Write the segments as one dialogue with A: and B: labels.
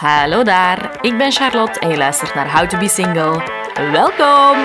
A: Hallo daar, ik ben Charlotte en je luistert naar How to Be Single. Welkom!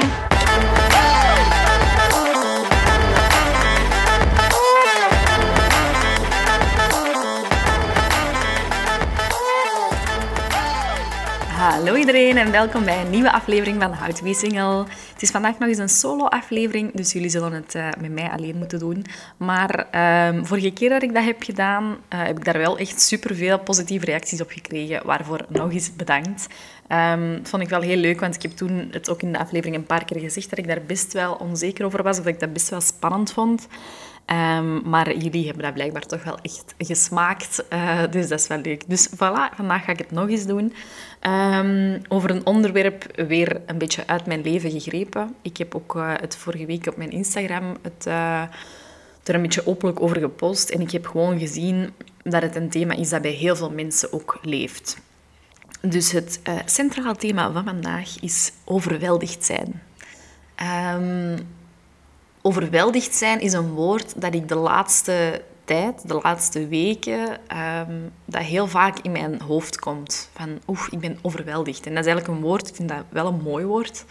A: Hallo iedereen en welkom bij een nieuwe aflevering van How to Be Single. Is vandaag nog eens een solo-aflevering, dus jullie zullen het uh, met mij alleen moeten doen. Maar um, vorige keer dat ik dat heb gedaan, uh, heb ik daar wel echt superveel positieve reacties op gekregen, waarvoor nog eens bedankt. Dat vond ik wel heel leuk, want ik heb toen het ook in de aflevering een paar keer gezegd dat ik daar best wel onzeker over was, of dat ik dat best wel spannend vond. Um, maar jullie hebben dat blijkbaar toch wel echt gesmaakt. Uh, dus dat is wel leuk. Dus voilà, vandaag ga ik het nog eens doen. Um, over een onderwerp weer een beetje uit mijn leven gegrepen. Ik heb ook uh, het vorige week op mijn Instagram het, uh, er een beetje openlijk over gepost. En ik heb gewoon gezien dat het een thema is dat bij heel veel mensen ook leeft. Dus het centraal thema van vandaag is overweldigd zijn. Um, overweldigd zijn is een woord dat ik de laatste tijd, de laatste weken, um, dat heel vaak in mijn hoofd komt. Van, oeh, ik ben overweldigd. En dat is eigenlijk een woord, ik vind dat wel een mooi woord.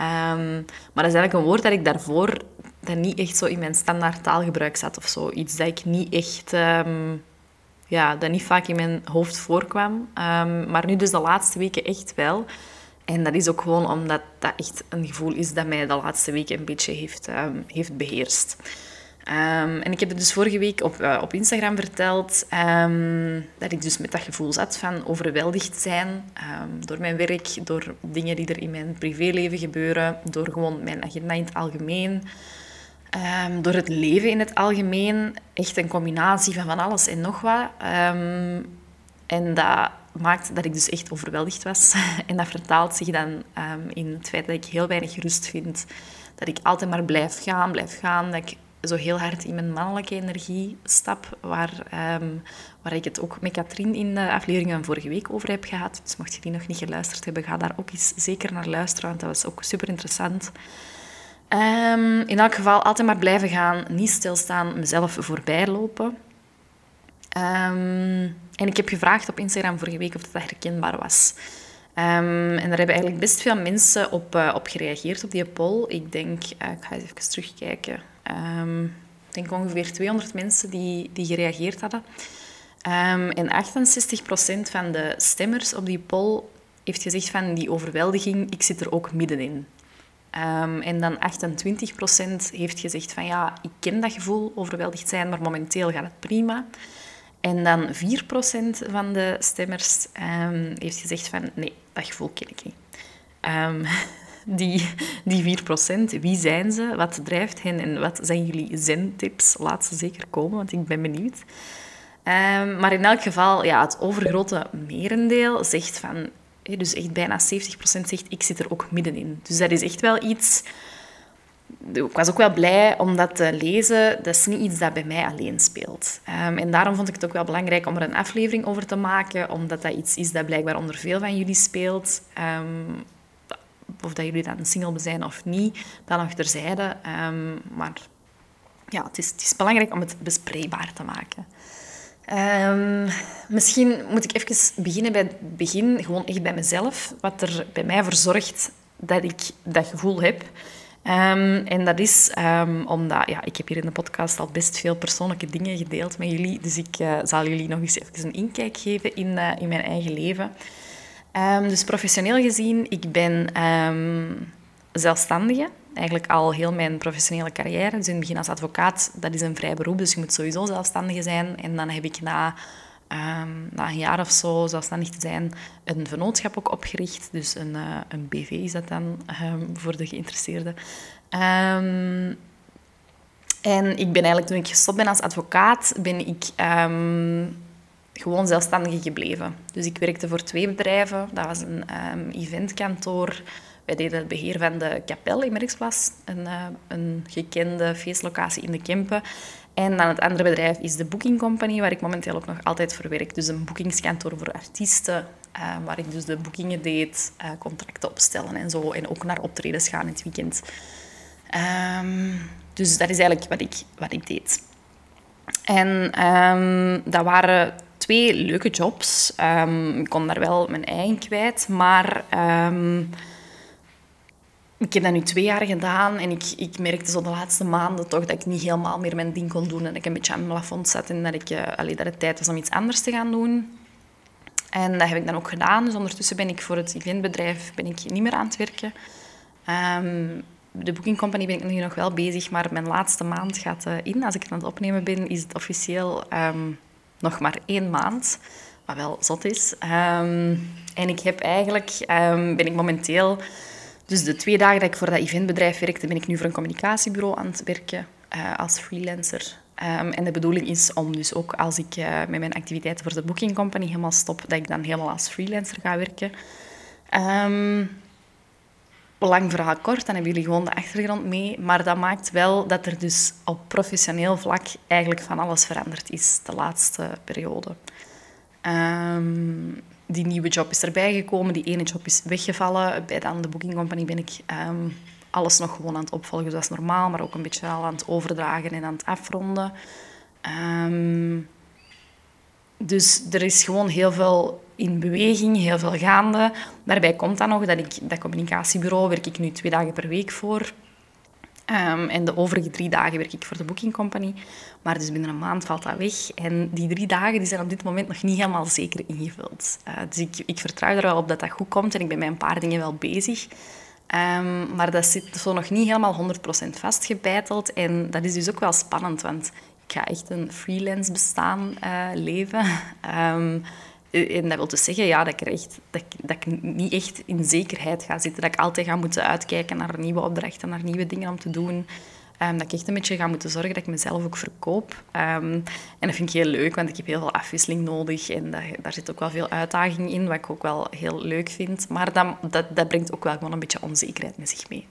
A: Um, maar dat is eigenlijk een woord dat ik daarvoor dat niet echt zo in mijn standaard taalgebruik zat of zo. Iets dat ik niet echt... Um, ja, dat niet vaak in mijn hoofd voorkwam. maar nu dus de laatste weken echt wel. En dat is ook gewoon omdat dat echt een gevoel is dat mij de laatste weken een beetje heeft, um, heeft beheerst. Um, en ik heb het dus vorige week op, uh, op Instagram verteld um, dat ik dus met dat gevoel zat van overweldigd zijn door mijn werk, door dingen die er in mijn privéleven gebeuren, door gewoon mijn agenda in het algemeen, door het leven in het algemeen. Echt een combinatie van van alles en nog wat. en dat maakt dat ik dus echt overweldigd was. En dat vertaalt zich dan um, in het feit dat ik heel weinig rust vind. Dat ik altijd maar blijf gaan, blijf gaan. Dat ik zo heel hard in mijn mannelijke energie stap. Waar, um, waar ik het ook met Katrien in de aflevering van vorige week over heb gehad. Dus mocht je die nog niet geluisterd hebben, ga daar ook eens zeker naar luisteren. Want dat was ook super interessant. Um, in elk geval altijd maar blijven gaan. Niet stilstaan, mezelf voorbij lopen. Um, en ik heb gevraagd op Instagram vorige week of dat herkenbaar was. Um, en daar hebben eigenlijk best veel mensen op, uh, op gereageerd, op die poll. Ik denk, uh, ik ga eens even terugkijken. Um, ik denk ongeveer 200 mensen die, die gereageerd hadden. En 68% van de stemmers op die poll heeft gezegd van die overweldiging, ik zit er ook middenin. Um, en dan 28% heeft gezegd van ja, ik ken dat gevoel, overweldigd zijn, maar momenteel gaat het prima. En dan 4% van de stemmers um, heeft gezegd van nee, dat gevoel ken ik niet. Um, die, die 4%, wie zijn ze? Wat drijft hen? En wat zijn jullie zen-tips? Laat ze zeker komen, want ik ben benieuwd. Um, maar in elk geval, ja, het overgrote merendeel zegt van... Dus echt bijna 70% zegt, ik zit er ook middenin. Dus dat is echt wel iets ik was ook wel blij om dat te lezen. Dat is niet iets dat bij mij alleen speelt. Um, en daarom vond ik het ook wel belangrijk om er een aflevering over te maken, omdat dat iets is dat blijkbaar onder veel van jullie speelt. Um, of dat jullie dan single zijn of niet, dat nog terzijde. Um, maar ja, het is, het is belangrijk om het bespreekbaar te maken. misschien moet ik even beginnen bij het begin, gewoon echt bij mezelf. Wat er bij mij voor zorgt dat ik dat gevoel heb. Um, en dat is um, omdat, ja, ik heb hier in de podcast al best veel persoonlijke dingen gedeeld met jullie. Dus ik uh, zal jullie nog eens even een inkijk geven in, uh, in mijn eigen leven. Um, dus professioneel gezien, ik ben zelfstandige. Eigenlijk al heel mijn professionele carrière. Dus in het begin als advocaat, dat is een vrij beroep. Dus je moet sowieso zelfstandige zijn. En dan heb ik na um, na een jaar of zo zelfstandig te zijn, een vennootschap ook opgericht. Dus een, uh, een BV is dat dan um, voor de geïnteresseerden. Um, en ik ben eigenlijk, toen ik gestopt ben als advocaat, ben ik gewoon zelfstandig gebleven. Dus ik werkte voor twee bedrijven. Dat was een eventkantoor. Wij deden het beheer van de kapel in Merksplas, een, uh, een gekende feestlocatie in de Kempen. En dan het andere bedrijf is de Booking Company, waar ik momenteel ook nog altijd voor werk. Dus een boekingskantoor voor artiesten, uh, waar ik dus de boekingen deed, uh, contracten opstellen en zo. En ook naar optredens gaan in het weekend. Um, dus dat is eigenlijk wat ik, wat ik deed. En um, dat waren twee leuke jobs. Ehm, ik kon daar wel mijn eigen kwijt, maar ehm, ik heb dat nu twee jaar gedaan en ik, ik merkte zo de laatste maanden toch dat ik niet helemaal meer mijn ding kon doen en dat ik een beetje aan mijn plafond zat en dat, ik, uh, dat het tijd was om iets anders te gaan doen. En dat heb ik dan ook gedaan. Dus ondertussen ben ik voor het eventbedrijf ben ik niet meer aan het werken. Um, de Booking Company ben ik nu nog wel bezig, maar mijn laatste maand gaat uh, in. Als ik het aan het opnemen ben, is het officieel um, nog maar één maand. Wat wel zot is. Um, en ik heb eigenlijk, ben ik momenteel... Dus de twee dagen dat ik voor dat eventbedrijf werkte, ben ik nu voor een communicatiebureau aan het werken uh, als freelancer. Um, en de bedoeling is om dus ook als ik uh, met mijn activiteiten voor de Booking Company helemaal stop, dat ik dan helemaal als freelancer ga werken. Um, lang verhaal kort, dan hebben jullie gewoon de achtergrond mee. Maar dat maakt wel dat er dus op professioneel vlak eigenlijk van alles veranderd is de laatste periode. Um, die nieuwe job is erbij gekomen, die ene job is weggevallen. Bij dan de Booking Company ben ik um, alles nog gewoon aan het opvolgen zoals normaal, maar ook een beetje aan het overdragen en aan het afronden. Um, dus er is gewoon heel veel in beweging, heel veel gaande. Daarbij komt dan nog dat ik dat communicatiebureau werk ik nu twee dagen per week voor. Um, en de overige drie dagen werk ik voor de Booking Company. Maar dus binnen een maand valt dat weg. En die drie dagen die zijn op dit moment nog niet helemaal zeker ingevuld. Uh, dus ik, ik vertrouw er wel op dat dat goed komt. En ik ben met een paar dingen wel bezig. Um, maar dat zit zo nog niet helemaal 100% vastgebeiteld. En dat is dus ook wel spannend, want ik ga echt een freelance bestaan uh, leven. Um, en dat wil dus zeggen ja, dat, ik echt, dat, ik, dat ik niet echt in zekerheid ga zitten. Dat ik altijd ga moeten uitkijken naar nieuwe opdrachten, naar nieuwe dingen om te doen. Um, dat ik echt een beetje ga moeten zorgen dat ik mezelf ook verkoop. Um, en dat vind ik heel leuk, want ik heb heel veel afwisseling nodig. En dat, daar zit ook wel veel uitdaging in, wat ik ook wel heel leuk vind. Maar dat, dat, dat brengt ook wel gewoon een beetje onzekerheid met zich mee.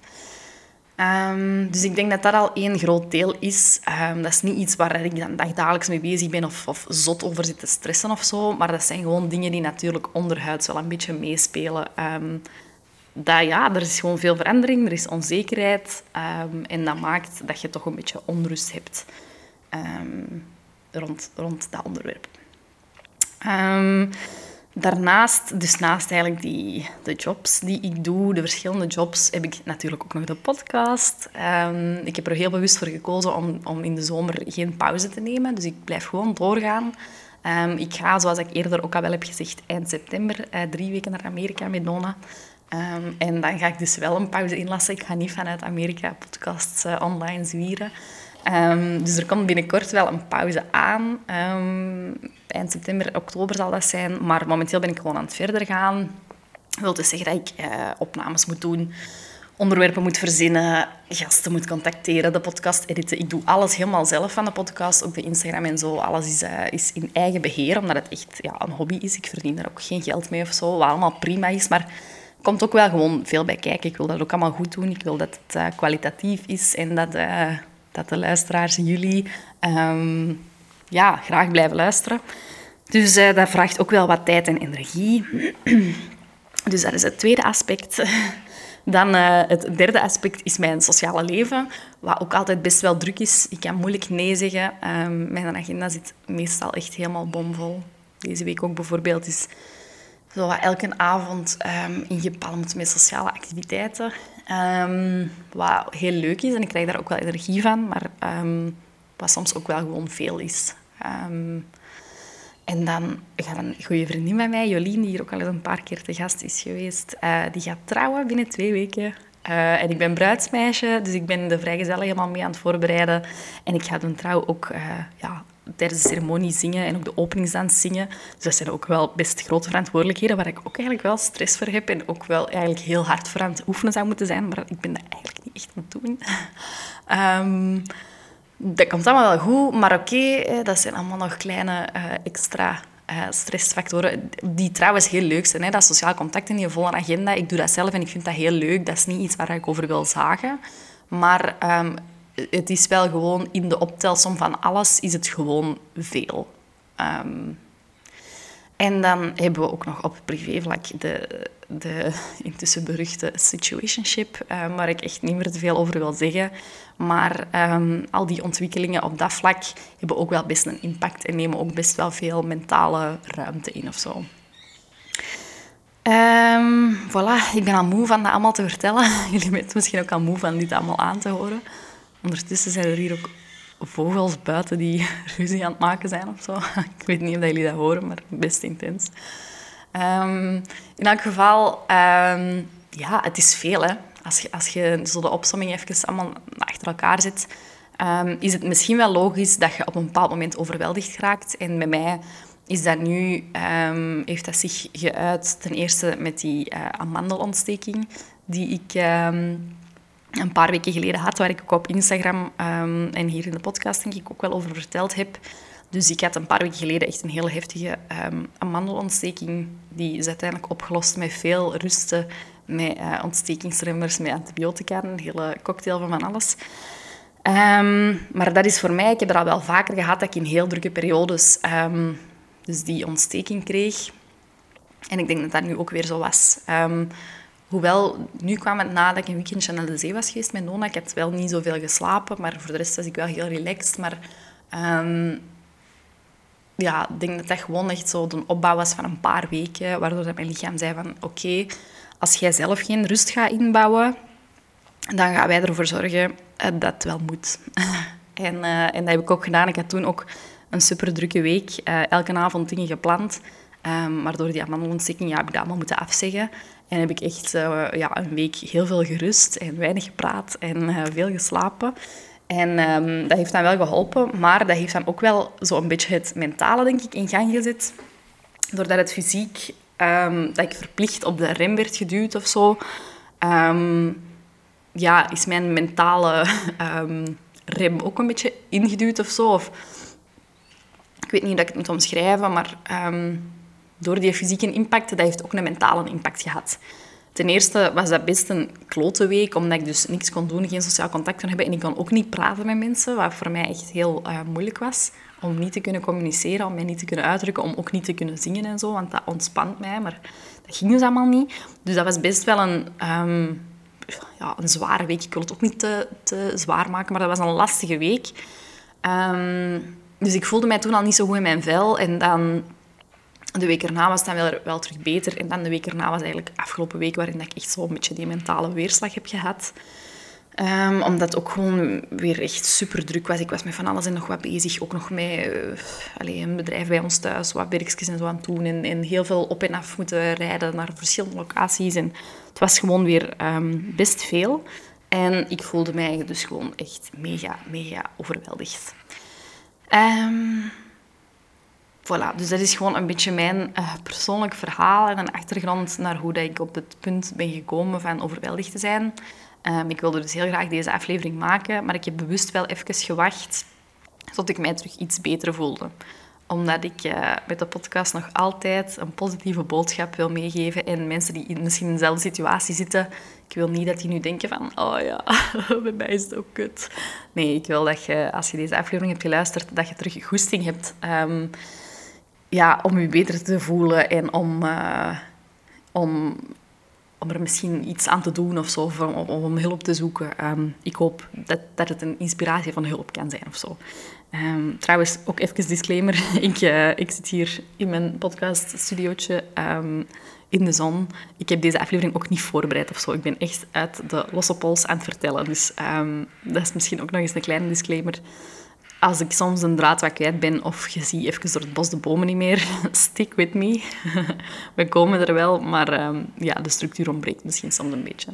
A: Um, dus ik denk dat dat al één groot deel is. Um, dat is niet iets waar ik dan dagelijks mee bezig ben of, of zot over zit te stressen of zo. Maar dat zijn gewoon dingen die natuurlijk onderhuids wel een beetje meespelen. Um, dat, ja, er is gewoon veel verandering, er is onzekerheid. en dat maakt dat je toch een beetje onrust hebt rond, rond dat onderwerp. Daarnaast, dus naast eigenlijk die, de jobs die ik doe, de verschillende jobs, heb ik natuurlijk ook nog de podcast. Um, ik heb er heel bewust voor gekozen om, om in de zomer geen pauze te nemen. Dus ik blijf gewoon doorgaan. Um, ik ga, zoals ik eerder ook al wel heb gezegd, eind september uh, drie weken naar Amerika met Nona. Um, en dan ga ik dus wel een pauze inlassen. Ik ga niet vanuit Amerika podcasts uh, online zwieren. Um, dus er komt binnenkort wel een pauze aan. Um, eind september, oktober zal dat zijn. Maar momenteel ben ik gewoon aan het verder gaan. Dat wil dus zeggen dat ik uh, opnames moet doen, onderwerpen moet verzinnen, gasten moet contacteren, de podcast editen. Ik doe alles helemaal zelf van de podcast, ook de Instagram en zo. Alles is, uh, is in eigen beheer, omdat het echt ja, een hobby is. Ik verdien er ook geen geld mee of zo, wat allemaal prima is. Maar komt ook wel gewoon veel bij kijken. Ik wil dat ook allemaal goed doen. Ik wil dat het uh, kwalitatief is en dat dat de luisteraars jullie um, ja, graag blijven luisteren. Dus uh, dat vraagt ook wel wat tijd en energie. dus dat is het tweede aspect. Dan uh, het derde aspect is mijn sociale leven, wat ook altijd best wel druk is. Ik kan moeilijk nee zeggen. Um, mijn agenda zit meestal echt helemaal bomvol. Deze week ook bijvoorbeeld is zo elke avond um, ingepalmd met sociale activiteiten. Um, wat heel leuk is en ik krijg daar ook wel energie van, maar um, wat soms ook wel gewoon veel is. Um, en dan gaat een goede vriendin van mij, Jolien, die hier ook al eens een paar keer te gast is geweest, uh, die gaat trouwen binnen twee weken. Uh, en ik ben bruidsmeisje, dus ik ben de vrijgezellen helemaal mee aan het voorbereiden. En ik ga de trouw ook uh, ja, tijdens de ceremonie zingen en ook de openingsdans zingen. Dus dat zijn ook wel best grote verantwoordelijkheden waar ik ook eigenlijk wel stress voor heb en ook wel eigenlijk heel hard voor aan het oefenen zou moeten zijn, maar ik ben dat eigenlijk niet echt aan het doen. um, dat komt allemaal wel goed, maar oké, dat zijn allemaal nog kleine uh, extra uh, stressfactoren die trouwens heel leuk zijn. Hè? Dat sociaal contact in je volle agenda. Ik doe dat zelf en ik vind dat heel leuk. Dat is niet iets waar ik over wil zagen. Maar um, het is wel gewoon in de optelsom van alles is het gewoon veel. Um, En dan hebben we ook nog op privévlak de, de intussen beruchte situationship, uh, waar ik echt niet meer te veel over wil zeggen. Maar um, al die ontwikkelingen op dat vlak hebben ook wel best een impact en nemen ook best wel veel mentale ruimte in of zo. Um, voilà, ik ben al moe van dat allemaal te vertellen. Jullie bent misschien ook al moe van dit allemaal aan te horen. Ondertussen zijn er hier ook vogels buiten die ruzie aan het maken zijn of zo. Ik weet niet of jullie dat horen, maar best intens. Um, in elk geval, um, ja, het is veel. Hè. Als, je, als je zo de opsomming even allemaal achter elkaar zet, um, is het misschien wel logisch dat je op een bepaald moment overweldigd raakt. En bij mij is dat nu, heeft dat zich geuit ten eerste met die uh, amandelontsteking die ik een paar weken geleden had, waar ik ook op Instagram um, en hier in de podcast denk ik ook wel over verteld heb. Dus ik had een paar weken geleden echt een heel heftige um, amandelontsteking. Die is uiteindelijk opgelost met veel rusten, met uh, ontstekingsremmers, met antibiotica, een hele cocktail van van alles. Um, maar dat is voor mij, ik heb er al wel vaker gehad, dat ik in heel drukke periodes dus die ontsteking kreeg. En ik denk dat dat nu ook weer zo was. Hoewel, nu kwam het nadat ik een weekendje naar de zee was geweest met Nona. Ik had wel niet zoveel geslapen, maar voor de rest was ik wel heel relaxed. Maar um, ja, ik denk dat dat gewoon echt zo een opbouw was van een paar weken, waardoor mijn lichaam zei van oké, als jij zelf geen rust gaat inbouwen, dan gaan wij ervoor zorgen eh, dat het wel moet. en, uh, en dat heb ik ook gedaan. Ik had toen ook een super drukke week, uh, elke avond dingen gepland. Um, maar door die amandelontsteking ja, heb ik dat allemaal moeten afzeggen. En heb ik echt uh, ja, een week heel veel gerust en weinig gepraat en uh, veel geslapen. En um, dat heeft dan wel geholpen, maar dat heeft dan ook wel zo'n beetje het mentale, denk ik, in gang gezet. Doordat het fysiek, um, dat ik verplicht op de rem werd geduwd of zo, um, ja, is mijn mentale rem ook een beetje ingeduwd of zo. Of, ik weet niet hoe ik het moet omschrijven, maar door die fysieke impact, dat heeft ook een mentale impact gehad. Ten eerste was dat best een klote week, omdat ik dus niks kon doen, geen sociaal contact kon hebben. En ik kon ook niet praten met mensen, wat voor mij echt heel uh, moeilijk was. Om niet te kunnen communiceren, om mij niet te kunnen uitdrukken, om ook niet te kunnen zingen en zo. Want dat ontspant mij, maar dat ging dus allemaal niet. Dus dat was best wel een, um, ja, een zware week. Ik wil het ook niet te, te zwaar maken, maar dat was een lastige week. Um, dus ik voelde mij toen al niet zo goed in mijn vel. En dan de week erna was dan wel, wel terug beter. En dan de week erna was eigenlijk afgelopen week waarin ik echt zo'n beetje die mentale weerslag heb gehad. Um, omdat het ook gewoon weer echt super druk was. Ik was met van alles en nog wat bezig. Ook nog met uh, een bedrijf bij ons thuis, wat werkjes en zo aan het doen. En, heel veel op en af moeten rijden naar verschillende locaties. En het was gewoon weer um, best veel. En ik voelde mij dus gewoon echt mega, mega overweldigd. Um, Voilà, dus dat is gewoon een beetje mijn uh, persoonlijk verhaal en een achtergrond naar hoe dat ik op het punt ben gekomen van overweldigd te zijn. Um, ik wilde dus heel graag deze aflevering maken, maar ik heb bewust wel even gewacht tot ik mij terug iets beter voelde. Omdat ik uh, met de podcast nog altijd een positieve boodschap wil meegeven en mensen die in, misschien in dezelfde situatie zitten, ik wil niet dat die nu denken van, oh ja, bij mij is het ook kut. Nee, ik wil dat je, als je deze aflevering hebt geluisterd, dat je terug goesting hebt um, ja, om je beter te voelen en om, uh, om, om er misschien iets aan te doen of zo, of om, hulp te zoeken. Um, ik hoop dat, dat het een inspiratie van hulp kan zijn of zo. Um, trouwens, ook even disclaimer. ik, uh, ik zit hier in mijn podcaststudiootje um, in de zon. Ik heb deze aflevering ook niet voorbereid of zo. Ik ben echt uit de losse pols aan het vertellen. Dus dat is misschien ook nog eens een kleine disclaimer als ik soms een draad wat kwijt ben of je ziet even door het bos de bomen niet meer, stick with me. We komen er wel, maar um, ja, de structuur ontbreekt misschien soms een beetje.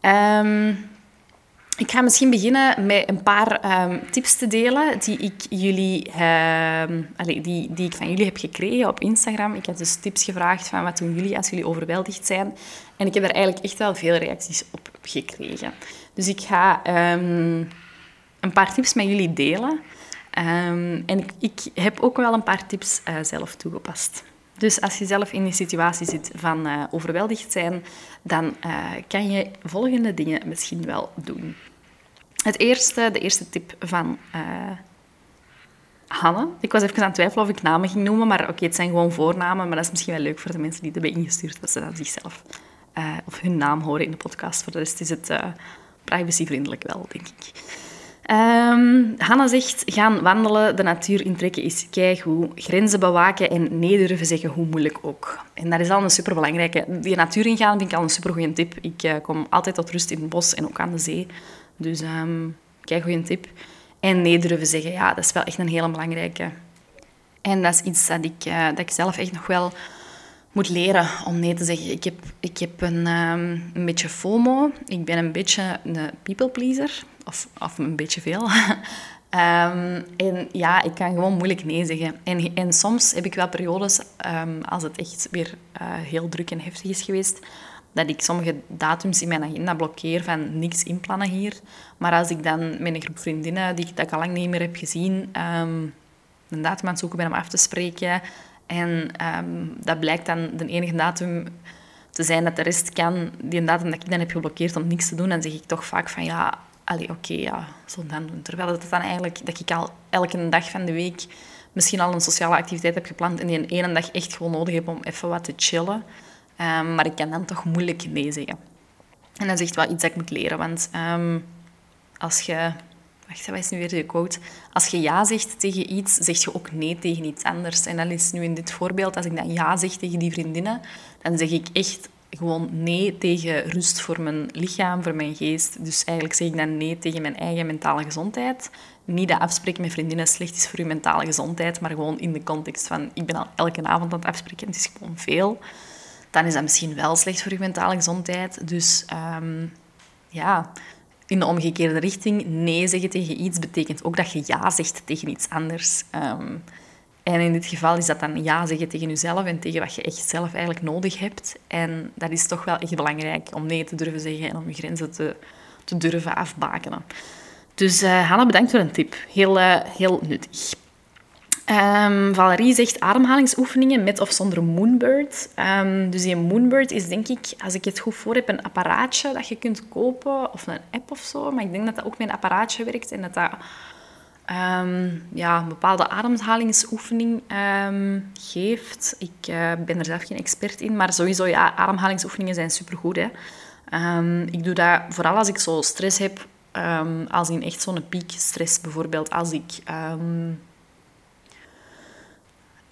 A: Um, ik ga misschien beginnen met een paar um, tips te delen die ik, jullie, die, die ik van jullie heb gekregen op Instagram. Ik heb dus tips gevraagd van wat doen jullie als jullie overweldigd zijn. En ik heb er eigenlijk echt wel veel reacties op gekregen. Dus ik ga een paar tips met jullie delen. Um, en ik, ik, heb ook wel een paar tips uh, zelf toegepast. Dus als je zelf in die situatie zit van uh, overweldigd zijn, dan uh, kan je volgende dingen misschien wel doen. Het eerste, de eerste tip van Hanne. Ik was even aan het twijfelen of ik namen ging noemen, maar oké, het zijn gewoon voornamen. Maar dat is misschien wel leuk voor de mensen die het hebben ingestuurd, dat ze dan zichzelf of hun naam horen in de podcast. Voor de rest is het privacyvriendelijk wel, denk ik. Um, Hanna zegt, gaan wandelen, de natuur intrekken is keigoed. Grenzen bewaken en nee durven zeggen, hoe moeilijk ook. En dat is al een superbelangrijke. Die natuur ingaan vind ik al een supergoeie tip. Ik uh, kom altijd tot rust in het bos en ook aan de zee. Dus um, keigoeie tip. En nee durven zeggen, ja, dat is wel echt een hele belangrijke. En dat is iets dat ik, uh, dat ik zelf echt nog wel moet leren om nee te zeggen. Ik heb, ik heb een, um, een beetje FOMO. Ik ben een beetje een people pleaser. Of, of een beetje veel. um, en ja, ik kan gewoon moeilijk nee zeggen. En, en soms heb ik wel periodes, um, als het echt weer uh, heel druk en heftig is geweest, dat ik sommige datums in mijn agenda blokkeer van niks inplannen hier. Maar als ik dan met een groep vriendinnen die dat ik al lang niet meer heb gezien, een datum aan het zoeken ben om af te spreken, en um, dat blijkt dan de enige datum te zijn dat de rest kan, die datum dat ik dan heb geblokkeerd om niks te doen, dan zeg ik toch vaak van ja, oké, ja, zo dan doen. Terwijl het dan eigenlijk, dat ik al elke dag van de week misschien al een sociale activiteit heb gepland en die een ene dag echt gewoon nodig heb om even wat te chillen. Um, maar ik kan dan toch moeilijk nee zeggen. En dat is echt wel iets dat ik moet leren, want um, als je Wacht, wat is nu weer de quote? Als je ja zegt tegen iets, zeg je ook nee tegen iets anders. En dan is nu in dit voorbeeld, als ik dan ja zeg tegen die vriendinnen, dan zeg ik echt gewoon nee tegen rust voor mijn lichaam, voor mijn geest. Dus eigenlijk zeg ik dan nee tegen mijn eigen mentale gezondheid. Niet dat afspreken met vriendinnen slecht is voor je mentale gezondheid, maar gewoon in de context van ik ben al elke avond aan het afspreken, het is gewoon veel. Dan is dat misschien wel slecht voor je mentale gezondheid. Dus um, ja, in de omgekeerde richting. Nee zeggen tegen iets betekent ook dat je ja zegt tegen iets anders. Um, en in dit geval is dat dan ja zeggen tegen jezelf en tegen wat je echt zelf eigenlijk nodig hebt. En dat is toch wel echt belangrijk om nee te durven zeggen en om je grenzen te, te durven afbakenen. Dus uh, Hanna, bedankt voor een tip. Heel, uh, heel nuttig. Um, Valerie zegt ademhalingsoefeningen met of zonder Moonbird. Um, dus die Moonbird is denk ik, als ik het goed voor heb, een apparaatje dat je kunt kopen of een app of zo. Maar ik denk dat dat ook met een apparaatje werkt en dat dat um, ja, een bepaalde ademhalingsoefening geeft. Ik uh, ben er zelf geen expert in, maar sowieso, ja, ademhalingsoefeningen zijn supergoed. Hè. ik doe dat vooral als ik zo stress heb, als in echt zo'n piekstress bijvoorbeeld. Als ik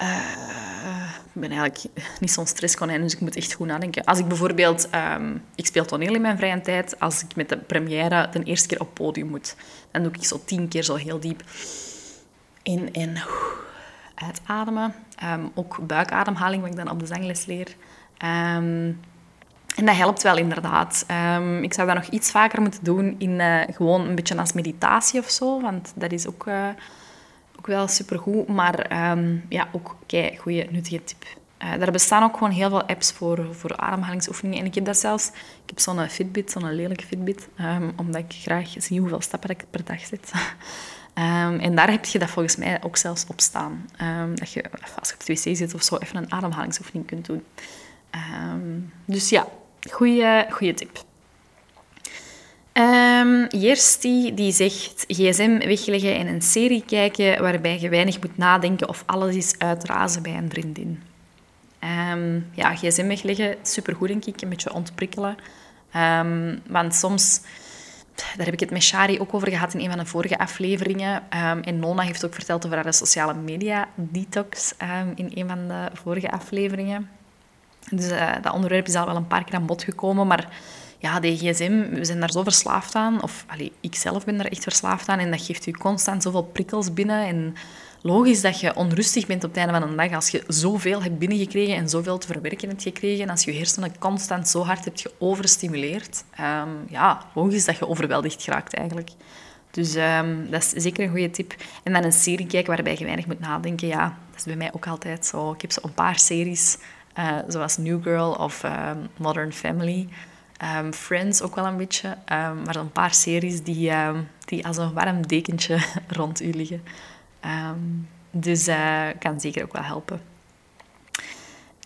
A: uh, ik ben eigenlijk niet zo'n stresskonijn, dus ik moet echt goed nadenken. Als ik bijvoorbeeld... Um, ik speel toneel in mijn vrije tijd. Als ik met de première de eerste keer op podium moet, dan doe ik zo tien keer zo heel diep in en uitademen. Um, ook buikademhaling, wat ik dan op de zangles leer. Um, en dat helpt wel inderdaad. Ik zou dat nog iets vaker moeten doen in uh, gewoon een beetje als meditatie of zo, want dat is ook... Uh, ook wel supergoed. Maar um, ja, ook kei goede nuttige tip. Uh, daar bestaan ook gewoon heel veel apps voor, voor ademhalingsoefeningen. En ik heb dat zelfs... Ik heb zo'n Fitbit, zo'n lelijke Fitbit. Um, omdat ik graag zie hoeveel stappen ik per dag zet. um, en daar heb je dat volgens mij ook zelfs op staan. dat je, als je op het wc zit of zo, even een ademhalingsoefening kunt doen. dus ja, goede tip. Um, Jersti die zegt gsm wegleggen en een serie kijken waarbij je weinig moet nadenken of alles is uitrazen bij een vriendin. Um, ja, gsm wegleggen, supergoed denk ik, een beetje ontprikkelen. Um, want soms, daar heb ik het met Shari ook over gehad in een van de vorige afleveringen. en Nona heeft ook verteld over haar sociale media detox in een van de vorige afleveringen. Dus uh, dat onderwerp is al wel een paar keer aan bod gekomen, maar ja, de gsm, we zijn daar zo verslaafd aan. Of allee, ik zelf ben daar echt verslaafd aan. En dat geeft je constant zoveel prikkels binnen. En logisch dat je onrustig bent op het einde van een dag. Als je zoveel hebt binnengekregen en zoveel te verwerken hebt gekregen. Als je hersenen constant zo hard hebt geoverstimuleerd. Um, ja, logisch dat je overweldigd geraakt eigenlijk. Dus um, dat is zeker een goede tip. En dan een serie kijken waarbij je weinig moet nadenken. Ja, dat is bij mij ook altijd zo. Ik heb zo een paar series, uh, zoals New Girl of um, Modern Family... Um, Friends ook wel een beetje. Um, maar een paar series die, um, die als een warm dekentje rond u liggen. dus uh, kan zeker ook wel helpen.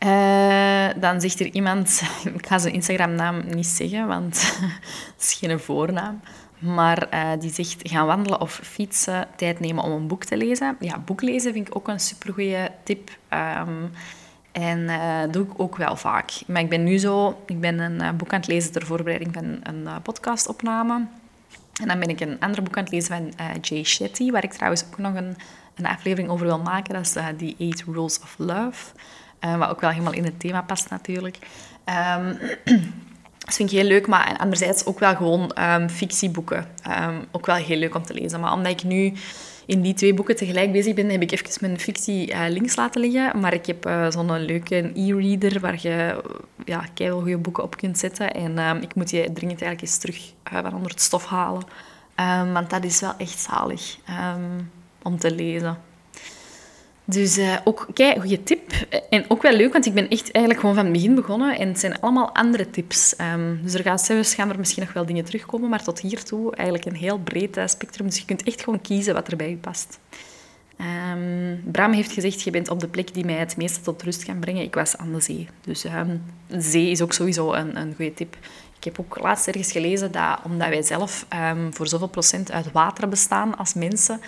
A: Uh, dan zegt er iemand, ik ga zijn Instagram-naam niet zeggen, want het is geen voornaam. Maar uh, die zegt gaan wandelen of fietsen, tijd nemen om een boek te lezen. Ja, boek lezen vind ik ook een supergoeie tip. En uh, doe ik ook wel vaak. Maar ik ben nu zo... Ik ben een uh, boek aan het lezen ter voorbereiding van een uh, podcastopname. En dan ben ik een ander boek aan het lezen van Jay Shetty, waar ik trouwens ook nog een, een aflevering over wil maken. Dat is The Eight Rules of Love. wat ook wel helemaal in het thema past natuurlijk. Um, dat vind ik heel leuk, maar anderzijds ook wel gewoon um, fictieboeken. Um, ook wel heel leuk om te lezen. Maar omdat ik nu in die twee boeken tegelijk bezig ben, heb ik even mijn fictie uh, links laten liggen. Maar ik heb uh, zo'n leuke e-reader waar je ja, keihard goede boeken op kunt zetten. En um, ik moet die dringend eigenlijk eens terug uh, van onder het stof halen. Um, want dat is wel echt zalig um, om te lezen. Dus uh, ook, kijk, goede tip. En ook wel leuk, want ik ben echt eigenlijk gewoon van het begin begonnen. En het zijn allemaal andere tips. Um, dus er gaan zelfs gaan er misschien nog wel dingen terugkomen, maar tot hiertoe eigenlijk een heel breed uh, spectrum. Dus je kunt echt gewoon kiezen wat er bij je past. Um, Bram heeft gezegd, je bent op de plek die mij het meeste tot rust kan brengen. Ik was aan de zee. Dus de zee is ook sowieso een, een goede tip. Ik heb ook laatst ergens gelezen dat omdat wij zelf voor zoveel procent uit water bestaan als mensen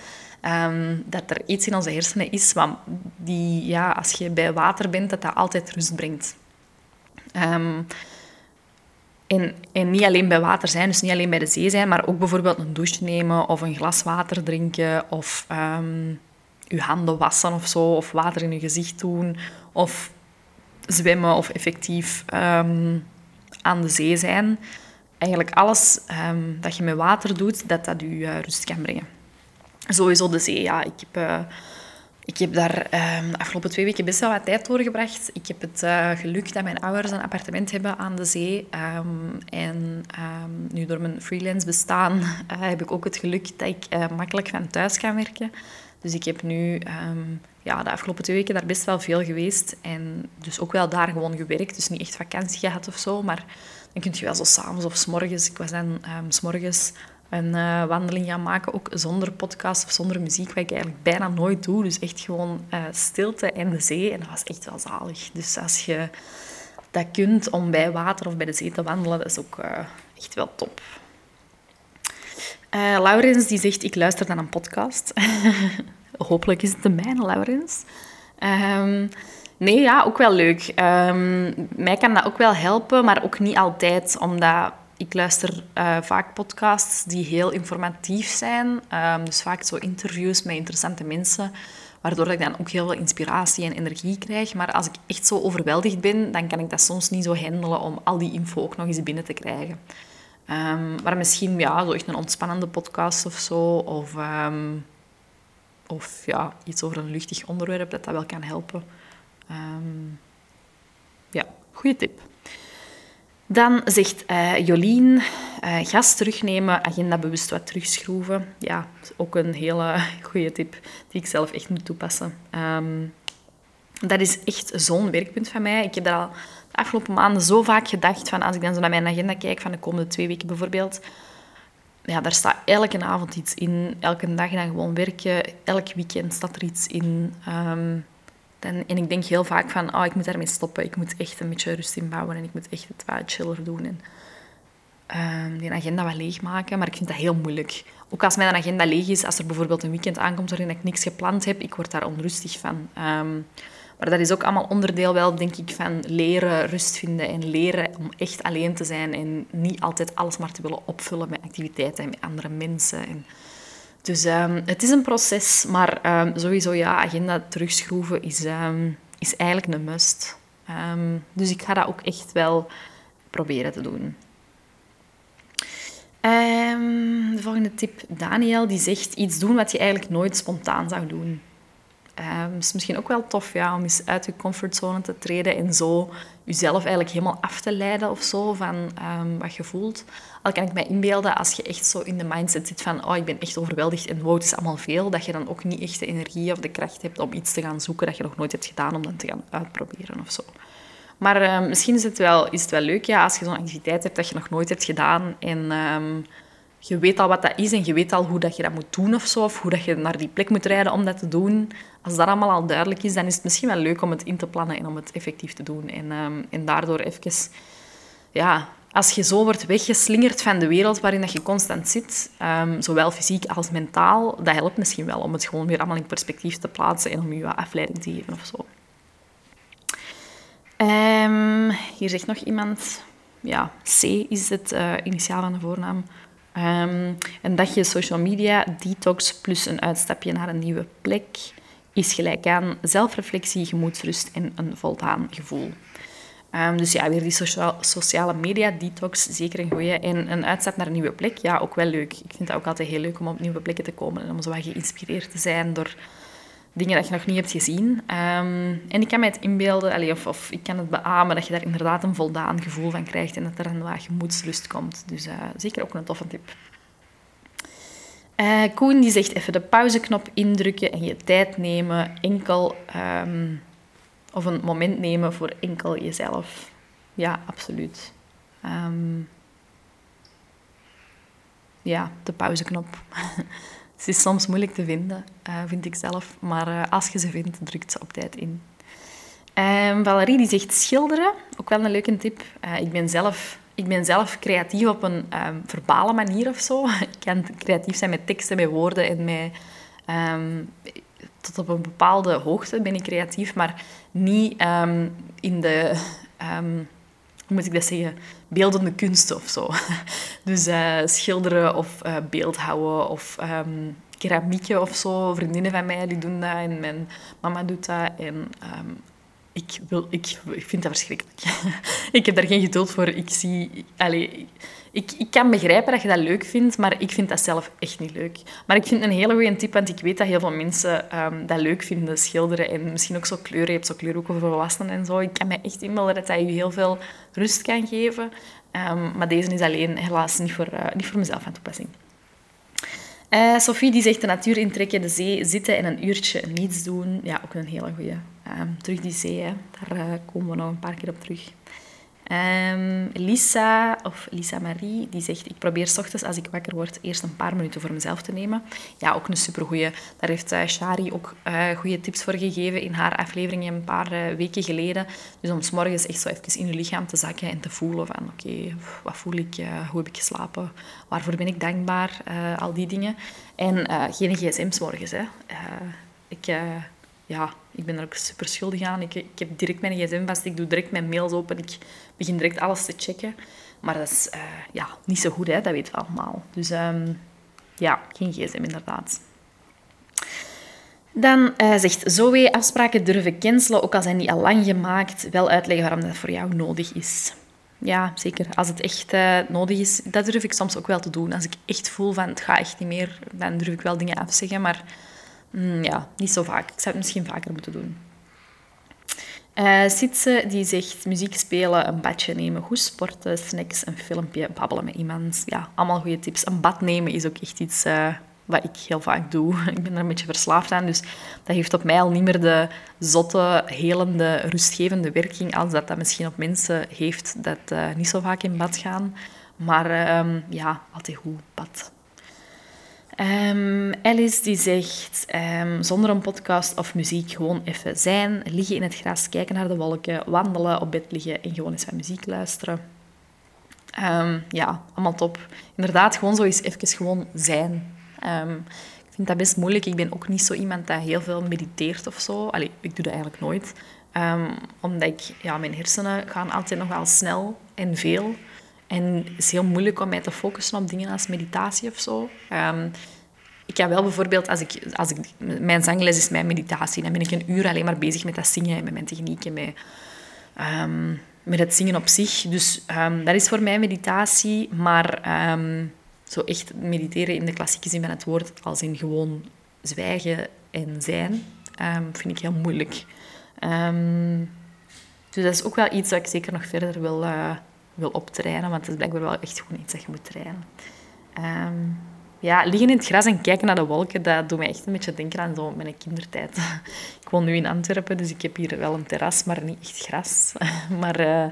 A: Um, dat er iets in onze hersenen is wat die, ja, als je bij water bent, dat dat altijd rust brengt. Um, en, en, niet alleen bij water zijn, dus niet alleen bij de zee zijn, maar ook bijvoorbeeld een douche nemen of een glas water drinken of um, je handen wassen of zo, of water in je gezicht doen of zwemmen of effectief aan de zee zijn. Eigenlijk alles dat je met water doet, dat dat je rust kan brengen. Sowieso de zee, ja. Ik heb, uh, ik heb daar uh, de afgelopen twee weken best wel wat tijd doorgebracht. Ik heb het uh, geluk dat mijn ouders een appartement hebben aan de zee. Um, en um, nu door mijn freelance bestaan heb ik ook het geluk dat ik makkelijk van thuis kan werken. Dus ik heb nu um, ja, de afgelopen twee weken daar best wel veel geweest. En dus ook wel daar gewoon gewerkt. Dus niet echt vakantie gehad of zo. Maar dan kun je wel zo s'avonds of s morgens. Ik was dan um, s morgens een uh, wandeling gaan maken, ook zonder podcast of zonder muziek, wat ik eigenlijk bijna nooit doe. Dus echt gewoon uh, stilte en de zee. En dat was echt wel zalig. Dus als je dat kunt om bij water of bij de zee te wandelen, dat is ook uh, echt wel top. Laurens die zegt, ik luister dan een podcast. Hopelijk is het de mijne, Laurens. Um, nee, ja, ook wel leuk. Um, mij kan dat ook wel helpen, maar ook niet altijd, omdat ik luister uh, vaak podcasts die heel informatief zijn. Um, dus vaak zo interviews met interessante mensen, waardoor ik dan ook heel veel inspiratie en energie krijg. Maar als ik echt zo overweldigd ben, dan kan ik dat soms niet zo handelen om al die info ook nog eens binnen te krijgen. Maar misschien ja, zo echt een ontspannende podcast of zo. Of, of ja, iets over een luchtig onderwerp dat dat wel kan helpen. ja, goede tip. Dan zegt uh, Jolien, uh, gas terugnemen, agenda bewust wat terugschroeven. Ja, ook een hele goede tip die ik zelf echt moet toepassen. Um, dat is echt zo'n werkpunt van mij. Ik heb daar al de afgelopen maanden zo vaak gedacht van als ik dan zo naar mijn agenda kijk van de komende twee weken bijvoorbeeld. Ja, daar staat elke avond iets in, elke dag dan gewoon werken, elk weekend staat er iets in. Um, dan, en ik denk heel vaak van, oh, ik moet daarmee stoppen. Ik moet echt een beetje rust inbouwen en ik moet echt het wat chiller doen. En uh, die agenda wat leegmaken. Maar ik vind dat heel moeilijk. Ook als mijn agenda leeg is, als er bijvoorbeeld een weekend aankomt waarin ik niks gepland heb, ik word daar onrustig van. Um, maar dat is ook allemaal onderdeel wel, denk ik, van leren rust vinden en leren om echt alleen te zijn en niet altijd alles maar te willen opvullen met activiteiten en met andere mensen. En dus um, het is een proces, maar um, sowieso ja, agenda terugschroeven is, um, is eigenlijk een must. dus ik ga dat ook echt wel proberen te doen. de volgende tip, Daniel, die zegt iets doen wat je eigenlijk nooit spontaan zou doen. Het is misschien ook wel tof ja, om eens uit je comfortzone te treden en zo jezelf eigenlijk helemaal af te leiden of zo van um, wat je voelt. Al kan ik mij inbeelden als je echt zo in de mindset zit van oh, ik ben echt overweldigd en wow, het is allemaal veel, dat je dan ook niet echt de energie of de kracht hebt om iets te gaan zoeken dat je nog nooit hebt gedaan om dan te gaan uitproberen of zo. Maar um, misschien is het, wel, is het wel leuk ja, als je zo'n activiteit hebt dat je nog nooit hebt gedaan en um, je weet al wat dat is en je weet al hoe dat je dat moet doen of zo, of hoe dat je naar die plek moet rijden om dat te doen. Als dat allemaal al duidelijk is, dan is het misschien wel leuk om het in te plannen en om het effectief te doen. En, um, en daardoor even ja, als je zo wordt weggeslingerd van de wereld waarin dat je constant zit, um, zowel fysiek als mentaal, dat helpt misschien wel om het gewoon weer allemaal in perspectief te plaatsen en om je wat afleiding te geven of zo. Um, hier zegt nog iemand, ja, C is het uh, initiaal van de voornaam. Um, en dat je social media detox plus een uitstapje naar een nieuwe plek is gelijk aan zelfreflectie, gemoedsrust en een voldaan gevoel. Um, dus ja, weer die sociale media detox, zeker een goeie. En een uitstap naar een nieuwe plek, ja, ook wel leuk. Ik vind het ook altijd heel leuk om op nieuwe plekken te komen en om zo wat geïnspireerd te zijn door dingen dat je nog niet hebt gezien. Um, en ik kan mij het inbeelden, of, of, ik kan het beamen, dat je daar inderdaad een voldaan gevoel van krijgt en dat er een wat gemoedsrust komt. Dus uh, zeker ook een toffe tip. Uh, Koen die zegt even de pauzeknop indrukken en je tijd nemen. Enkel um, of een moment nemen voor enkel jezelf. Ja, absoluut. Um, ja, de pauzeknop. ze is soms moeilijk te vinden, uh, vind ik zelf. Maar uh, als je ze vindt, drukt ze op tijd in. Um, Valerie die zegt schilderen. Ook wel een leuke tip. Uh, ik, ben zelf, ik ben zelf creatief op een um, verbale manier of zo. ik kan creatief zijn met teksten, met woorden en met... Um, tot op een bepaalde hoogte ben ik creatief, maar niet in de, hoe moet ik dat zeggen, beeldende kunsten of zo. Dus uh, schilderen of uh, beeldhouden of um, keramiekje of zo. Vriendinnen van mij die doen dat en mijn mama doet dat. En ik, wil, ik, ik vind dat verschrikkelijk. ik heb daar geen geduld voor. Ik zie... Allez, ik, ik kan begrijpen dat je dat leuk vindt, maar ik vind dat zelf echt niet leuk. Maar ik vind een hele goede tip, want ik weet dat heel veel mensen um, dat leuk vinden, schilderen. En misschien ook zo kleuren. Je hebt zo kleurhoeken voor volwassenen en zo. Ik kan me echt inbeelden dat dat je heel veel rust kan geven. Um, maar deze is alleen helaas niet voor, uh, niet voor mezelf van toepassing. Uh, Sophie die zegt de natuur intrekken, de zee zitten en een uurtje niets doen. Ja, ook een hele goede. Um, terug die zee, hè. daar uh, komen we nog een paar keer op terug. Um, Lisa, of Lisa Marie, die zegt... Ik probeer s ochtends, als ik wakker word, eerst een paar minuten voor mezelf te nemen. Ja, ook een supergoeie. Daar heeft uh, Shari ook uh, goede tips voor gegeven in haar aflevering een paar uh, weken geleden. Dus om s morgens echt zo even in je lichaam te zakken en te voelen van... Oké, wat voel ik? hoe heb ik geslapen? Waarvoor ben ik dankbaar? al die dingen. En geen gsm's morgens, hè. ik ja, ik ben er ook super schuldig aan. Ik, ik heb direct mijn gsm vast, ik doe direct mijn mails open, ik begin direct alles te checken. Maar dat is uh, ja, niet zo goed, hè? dat weten we allemaal. Dus um, ja, geen gsm inderdaad. Dan uh, zegt Zoe, afspraken durven cancelen, ook al zijn die al lang gemaakt. Wel uitleggen waarom dat voor jou nodig is. Ja, zeker. Als het echt uh, nodig is, dat durf ik soms ook wel te doen. Als ik echt voel van het gaat echt niet meer, dan durf ik wel dingen afzeggen. Maar Mm, ja, niet zo vaak. Ik zou het misschien vaker moeten doen. Uh, die zegt muziek spelen, een badje nemen, goed sporten, snacks, een filmpje, babbelen met iemand. Ja, allemaal goede tips. Een bad nemen is ook echt iets uh, wat ik heel vaak doe. Ik ben er een beetje verslaafd aan, dus dat heeft op mij al niet meer de zotte, helende, rustgevende werking als dat dat misschien op mensen heeft dat uh, niet zo vaak in bad gaan. Maar um, ja, altijd goed, bad. Um, Alice die zegt, um, zonder een podcast of muziek gewoon even zijn, liggen in het gras, kijken naar de wolken, wandelen, op bed liggen en gewoon eens van muziek luisteren. Um, ja, allemaal top. Inderdaad, gewoon zo eens even gewoon zijn. ik vind dat best moeilijk. Ik ben ook niet zo iemand dat heel veel mediteert of zo. Allee, ik doe dat eigenlijk nooit. omdat ik, ja, mijn hersenen gaan altijd nog wel snel en veel. En het is heel moeilijk om mij te focussen op dingen als meditatie of zo. Um, ik kan wel bijvoorbeeld, als ik, als ik, mijn zangles is mijn meditatie. Dan ben ik een uur alleen maar bezig met dat zingen, met mijn technieken, met, um, met het zingen op zich. Dus um, dat is voor mij meditatie. Maar zo echt mediteren in de klassieke zin van het woord, als in gewoon zwijgen en zijn, vind ik heel moeilijk. dus dat is ook wel iets dat ik zeker nog verder wil... Uh, wil optrainen, want het is blijkbaar wel echt gewoon iets dat je moet trainen. Um, ja, liggen in het gras en kijken naar de wolken, dat doet mij echt een beetje denken aan zo mijn kindertijd. Ik woon nu in Antwerpen, dus ik heb hier wel een terras, maar niet echt gras. Maar uh,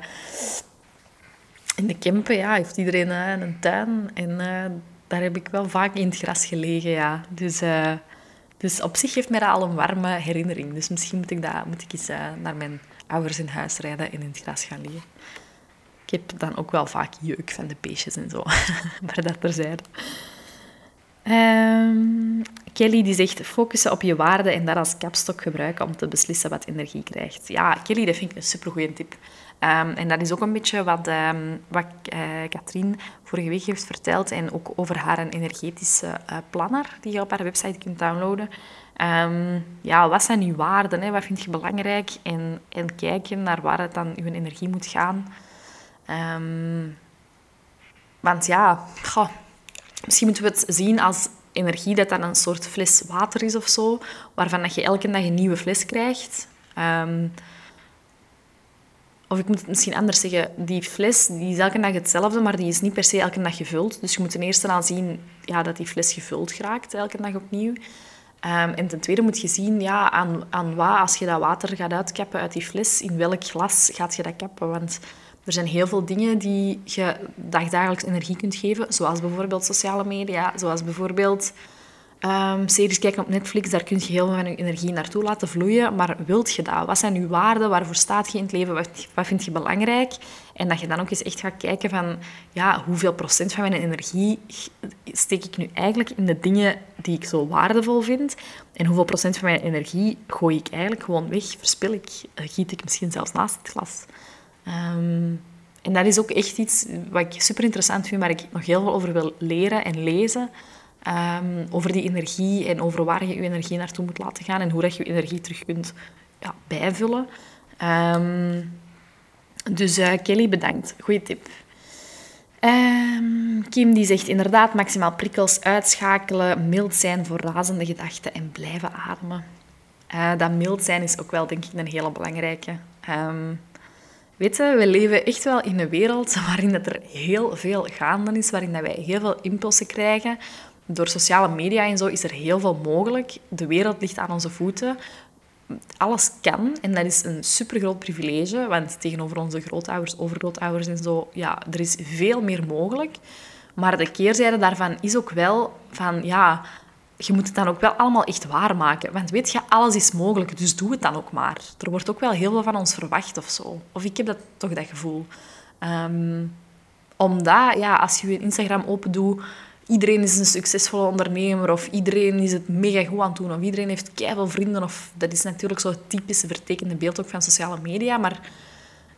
A: in de Kempen ja, heeft iedereen uh, een tuin en uh, daar heb ik wel vaak in het gras gelegen. Ja. Dus, dus op zich heeft mij dat al een warme herinnering. Dus misschien moet ik, dat, moet ik eens naar mijn ouders in huis rijden en in het gras gaan liggen. Ik heb dan ook wel vaak jeuk van de beestjes en zo. maar dat terzijde. Um, Kelly die zegt focussen op je waarde en dat als kapstok gebruiken om te beslissen wat energie krijgt. Ja, Kelly, dat vind ik een supergoeie tip. Um, en dat is ook een beetje wat, um, wat uh, Katrien vorige week heeft verteld en ook over haar energetische uh, planner die je op haar website kunt downloaden. Ja, wat zijn uw waarden? Hè? Wat vind je belangrijk? En, en kijken naar waar het dan uw energie moet gaan. Want ja, misschien moeten we het zien als energie dat dan een soort fles water is of zo, waarvan dat je elke dag een nieuwe fles krijgt. Um, of ik moet het misschien anders zeggen, die fles die is elke dag hetzelfde, maar die is niet per se elke dag gevuld. Dus je moet ten eerste aan zien ja, dat die fles gevuld raakt, elke dag opnieuw. Um, en ten tweede moet je zien ja, aan, aan wat, als je dat water gaat uitkappen uit die fles, in welk glas gaat je dat kappen. Want er zijn heel veel dingen die je dagdagelijks energie kunt geven, zoals bijvoorbeeld sociale media, zoals bijvoorbeeld um, series kijken op Netflix. Daar kun je heel veel van je energie naartoe laten vloeien. Maar wilt je dat? Wat zijn je waarden? Waarvoor staat je in het leven? Wat, wat vind je belangrijk? En dat je dan ook eens echt gaat kijken van ja, hoeveel procent van mijn energie steek ik nu eigenlijk in de dingen die ik zo waardevol vind? En hoeveel procent van mijn energie gooi ik eigenlijk gewoon weg, verspil ik, giet ik misschien zelfs naast het glas? Ehm, en dat is ook echt iets wat ik super interessant vind, waar ik nog heel veel over wil leren en lezen. Ehm, over die energie en over waar je je energie naartoe moet laten gaan en hoe dat je je energie terug kunt ja, bijvullen. Ehm, dus uh, Kelly, bedankt. Goeie tip. Kim die zegt inderdaad maximaal prikkels uitschakelen, mild zijn voor razende gedachten en blijven ademen. Uh, dat mild zijn is ook wel denk ik een hele belangrijke. Weet je, we leven echt wel in een wereld waarin het er heel veel gaande is, waarin dat wij heel veel impulsen krijgen. Door sociale media en zo is er heel veel mogelijk. De wereld ligt aan onze voeten. Alles kan en dat is een supergroot privilege, want tegenover onze grootouders, overgrootouders en zo, ja, er is veel meer mogelijk. Maar de keerzijde daarvan is ook wel van, ja, je moet het dan ook wel allemaal echt waarmaken. Want weet je, alles is mogelijk, dus doe het dan ook maar. Er wordt ook wel heel veel van ons verwacht of zo. Of ik heb dat, toch dat gevoel. Um, omdat, ja, als je je Instagram open doet, iedereen is een succesvolle ondernemer of iedereen is het mega goed aan het doen of iedereen heeft keihard vrienden. Of, dat is natuurlijk zo'n typische vertekende beeld ook van sociale media. Maar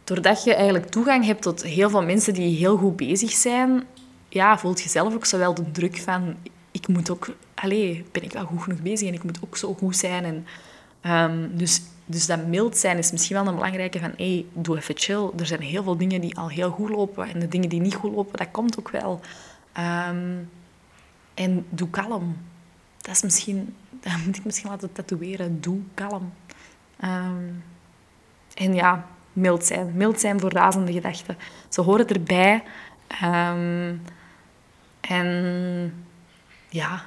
A: doordat je eigenlijk toegang hebt tot heel veel mensen die heel goed bezig zijn, ja, voelt je zelf ook zo wel de druk van ik moet ook, allee, ben ik wel goed genoeg bezig en ik moet ook zo goed zijn. En, um, dus, dus dat mild zijn is misschien wel een belangrijke van, hey, doe even chill. Er zijn heel veel dingen die al heel goed lopen en de dingen die niet goed lopen, dat komt ook wel. Um, en doe kalm. Dat is misschien, moet ik misschien laten tatoeëren. Doe kalm. Um, en ja, mild zijn. Mild zijn voor razende gedachten. Ze horen erbij. En ja,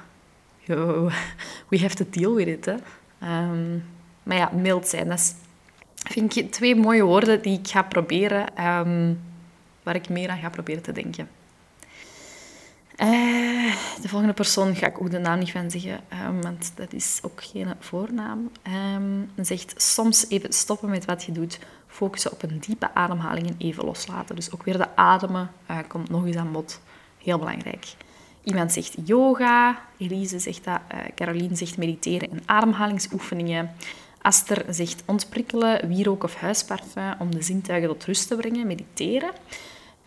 A: we have to deal with it. Hè. Um, maar ja, mild zijn, dat vind ik twee mooie woorden die ik ga proberen, um, waar ik meer aan ga proberen te denken. Uh, de volgende persoon ga ik ook de naam niet van zeggen, um, want dat is ook geen voornaam. Zegt soms even stoppen met wat je doet, focussen op een diepe ademhaling en even loslaten. Dus ook weer de ademen uh, komt nog eens aan bod. Heel belangrijk. Iemand zegt yoga, Elise zegt dat, uh, Caroline zegt mediteren en ademhalingsoefeningen. Aster zegt ontprikkelen, wierook of huisparfum om de zintuigen tot rust te brengen, mediteren.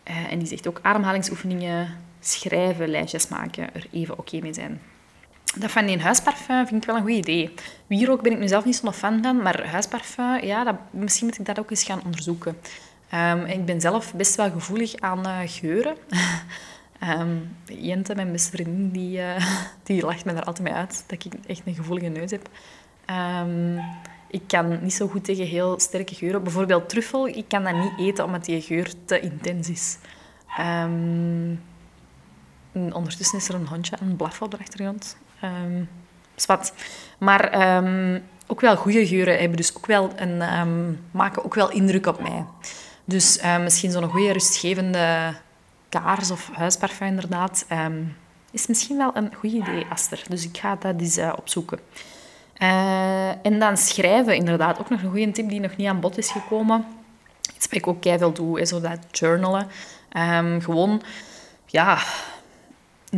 A: Uh, en die zegt ook ademhalingsoefeningen, schrijven, lijstjes maken, er even oké mee zijn. Dat van die huisparfum vind ik wel een goed idee. Wierook ben ik nu zelf niet zo'n fan van, maar huisparfum, ja, dat, misschien moet ik dat ook eens gaan onderzoeken. Um, ik ben zelf best wel gevoelig aan uh, geuren. Um, Jente, mijn beste vriendin, die, uh, die lacht me daar altijd mee uit dat ik echt een gevoelige neus heb. Um, ik kan niet zo goed tegen heel sterke geuren. Bijvoorbeeld truffel, ik kan dat niet eten omdat die geur te intens is. Um, ondertussen is er een hondje aan het blaffen op de achtergrond. Um, zwart. Maar ook wel goede geuren hebben dus ook wel een, maken ook wel indruk op mij. Dus misschien zo'n goede rustgevende kaars of huisparfum inderdaad, um, is misschien wel een goed idee, Aster. Dus ik ga dat eens uh, opzoeken. Uh, en dan schrijven, inderdaad. Ook nog een goede tip die nog niet aan bod is gekomen. Iets wat ik ook veel doe, is zo dat journalen. Ehm, gewoon, ja,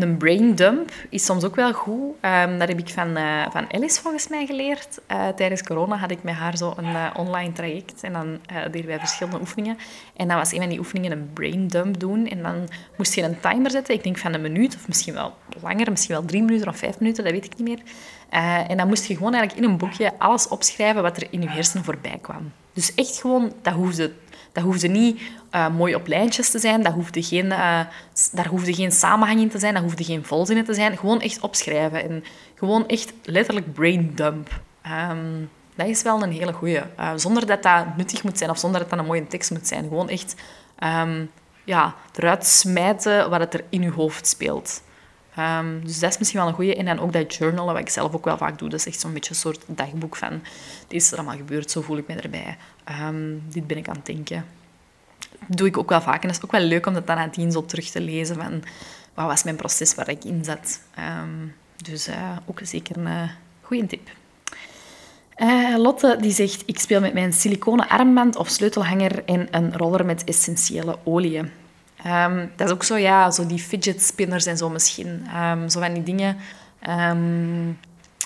A: een brain dump is soms ook wel goed. Um, daar heb ik van, uh, van Alice volgens mij geleerd. Uh, tijdens corona had ik met haar zo een uh, online traject en dan deden wij verschillende oefeningen. En dan was een van die oefeningen een brain dump doen. En dan moest je een timer zetten, ik denk van een minuut of misschien wel langer, misschien wel drie minuten of vijf minuten, dat weet ik niet meer. en dan moest je gewoon eigenlijk in een boekje alles opschrijven wat er in je hersenen voorbij kwam. Dus echt gewoon, dat hoefde dat hoefde niet uh, mooi op lijntjes te zijn, dat hoefde geen, uh, daar hoefde geen samenhang in te zijn, dat hoefde geen volzinnen te zijn. Gewoon echt opschrijven en gewoon echt letterlijk brain dump. Um, dat is wel een hele goeie. Uh, zonder dat dat nuttig moet zijn of zonder dat dat een mooie tekst moet zijn. Gewoon echt um, ja, eruit smijten wat het er in je hoofd speelt. Um, dus dat is misschien wel een goeie. En dan ook dat journalen, wat ik zelf ook wel vaak doe. Dat is echt zo'n beetje een soort dagboek van... Dit is er allemaal gebeurd, zo voel ik me erbij. Um, dit ben ik aan het denken. Dat doe ik ook wel vaak. En dat is ook wel leuk om dat dan nadien zo terug te lezen. Van, wat was mijn proces waar ik in zat? Um, dus uh, ook zeker een uh, goede tip. Uh, Lotte die zegt, ik speel met mijn siliconen armband of sleutelhanger en een roller met essentiële oliën. Um, dat is ook zo, ja, zo die fidget spinners en zo misschien. Um, zo van die dingen um,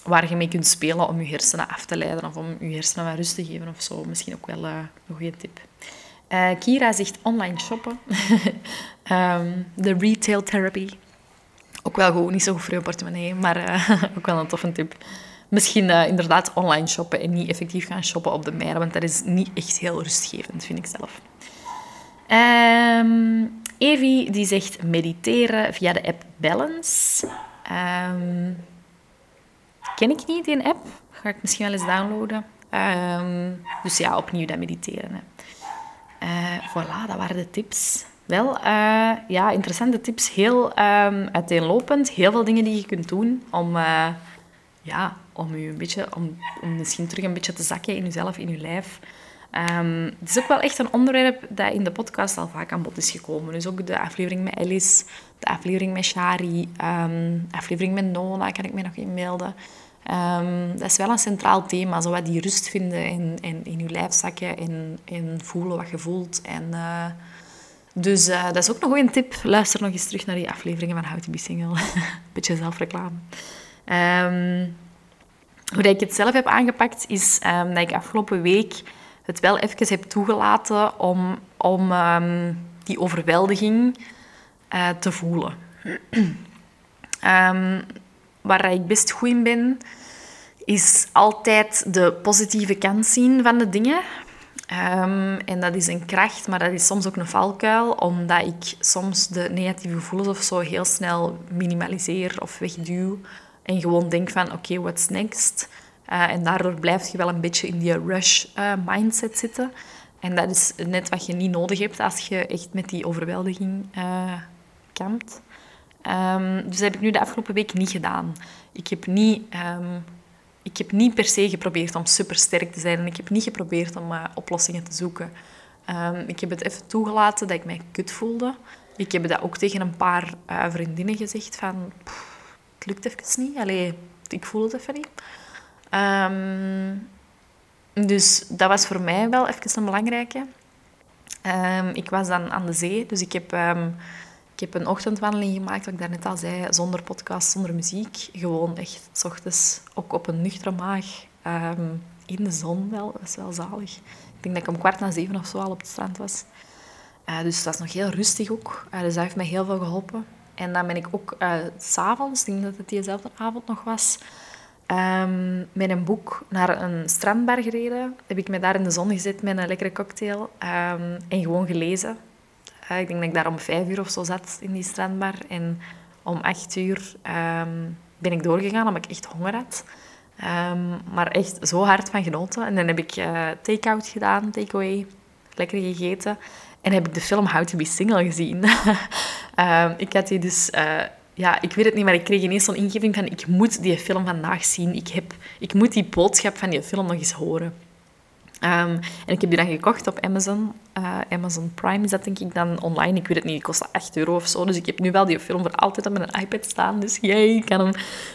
A: waar je mee kunt spelen om je hersenen af te leiden of om je hersenen wat rust te geven of zo. Misschien ook wel uh, een goede tip. Uh, Kira zegt online shoppen. De retail therapy. Ook wel goed, niet zo goed voor je portemonnee, maar uh, ook wel een toffe tip. Misschien inderdaad online shoppen en niet effectief gaan shoppen op de mer, want dat is niet echt heel rustgevend, vind ik zelf. Um, Evie die zegt mediteren via de app Balance. Um, ken ik niet, die app. Ga ik misschien wel eens downloaden. Um, dus ja, opnieuw dat mediteren. Hè. Uh, voilà, dat waren de tips. Wel, uh, ja, interessante tips. Heel um, uiteenlopend. Heel veel dingen die je kunt doen om, uh, ja, om, je een beetje, om, om misschien terug een beetje te zakken in jezelf, in je lijf. Um, het is ook wel echt een onderwerp dat in de podcast al vaak aan bod is gekomen. Dus ook de aflevering met Alice, de aflevering met Shari, um, de aflevering met Nona kan ik me nog inbeelden. Um, dat is wel een centraal thema, zo wat die rust vinden in, in, in je lijf zakken en, en voelen wat je voelt. En, uh, dus uh, dat is ook nog een tip. Luister nog eens terug naar die afleveringen van How to Single. Beetje zelfreclame. Hoe ik het zelf heb aangepakt, is dat ik afgelopen week het wel even heb toegelaten om, om um, die overweldiging uh, te voelen. um, waar ik best goed in ben, is altijd de positieve kant zien van de dingen. Um, en dat is een kracht, maar dat is soms ook een valkuil, omdat ik soms de negatieve gevoelens of zo heel snel minimaliseer of wegduw. En gewoon denk van, oké, what's next? Uh, en daardoor blijf je wel een beetje in die rush-mindset uh, zitten. En dat is net wat je niet nodig hebt als je echt met die overweldiging uh, kampt. Um, dus dat heb ik nu de afgelopen week niet gedaan. Ik heb niet, um, ik heb niet per se geprobeerd om supersterk te zijn. En ik heb niet geprobeerd om oplossingen te zoeken. Um, ik heb het even toegelaten dat ik mij kut voelde. Ik heb dat ook tegen een paar vriendinnen gezegd van... Het lukt even niet. Allee, ik voel het even niet. Um, dus dat was voor mij wel even een belangrijke. Um, ik was dan aan de zee, dus ik heb, um, ik heb een ochtendwandeling gemaakt, wat ik daarnet al zei, zonder podcast, zonder muziek. Gewoon echt, s ochtends, ook op een nuchtere maag, in de zon wel. Dat was wel zalig. Ik denk dat ik om kwart na zeven of zo al op het strand was. Uh, dus dat was nog heel rustig ook. Uh, dus dat heeft mij heel veel geholpen. En dan ben ik ook uh, s'avonds, ik denk dat het diezelfde avond nog was, Um, met een boek naar een strandbar gereden. Heb ik me daar in de zon gezet met een lekkere cocktail um, en gewoon gelezen. Uh, ik denk dat ik daar om vijf uur of zo zat in die strandbar. En om acht uur um, ben ik doorgegaan omdat ik echt honger had. maar echt zo hard van genoten. En dan heb ik uh, take-out gedaan, takeaway, lekker gegeten. En heb ik de film How to Be Single gezien. ik had die dus... Uh, ja, ik weet het niet, maar ik kreeg ineens zo'n ingeving van ik moet die film vandaag zien. Ik, heb, ik moet die boodschap van die film nog eens horen. Um, en ik heb die dan gekocht op Amazon. Uh, Amazon Prime is dat denk ik dan online. Ik weet het niet, het kost 8 euro of zo. Dus ik heb nu wel die film voor altijd op mijn iPad staan. Dus jij kan hem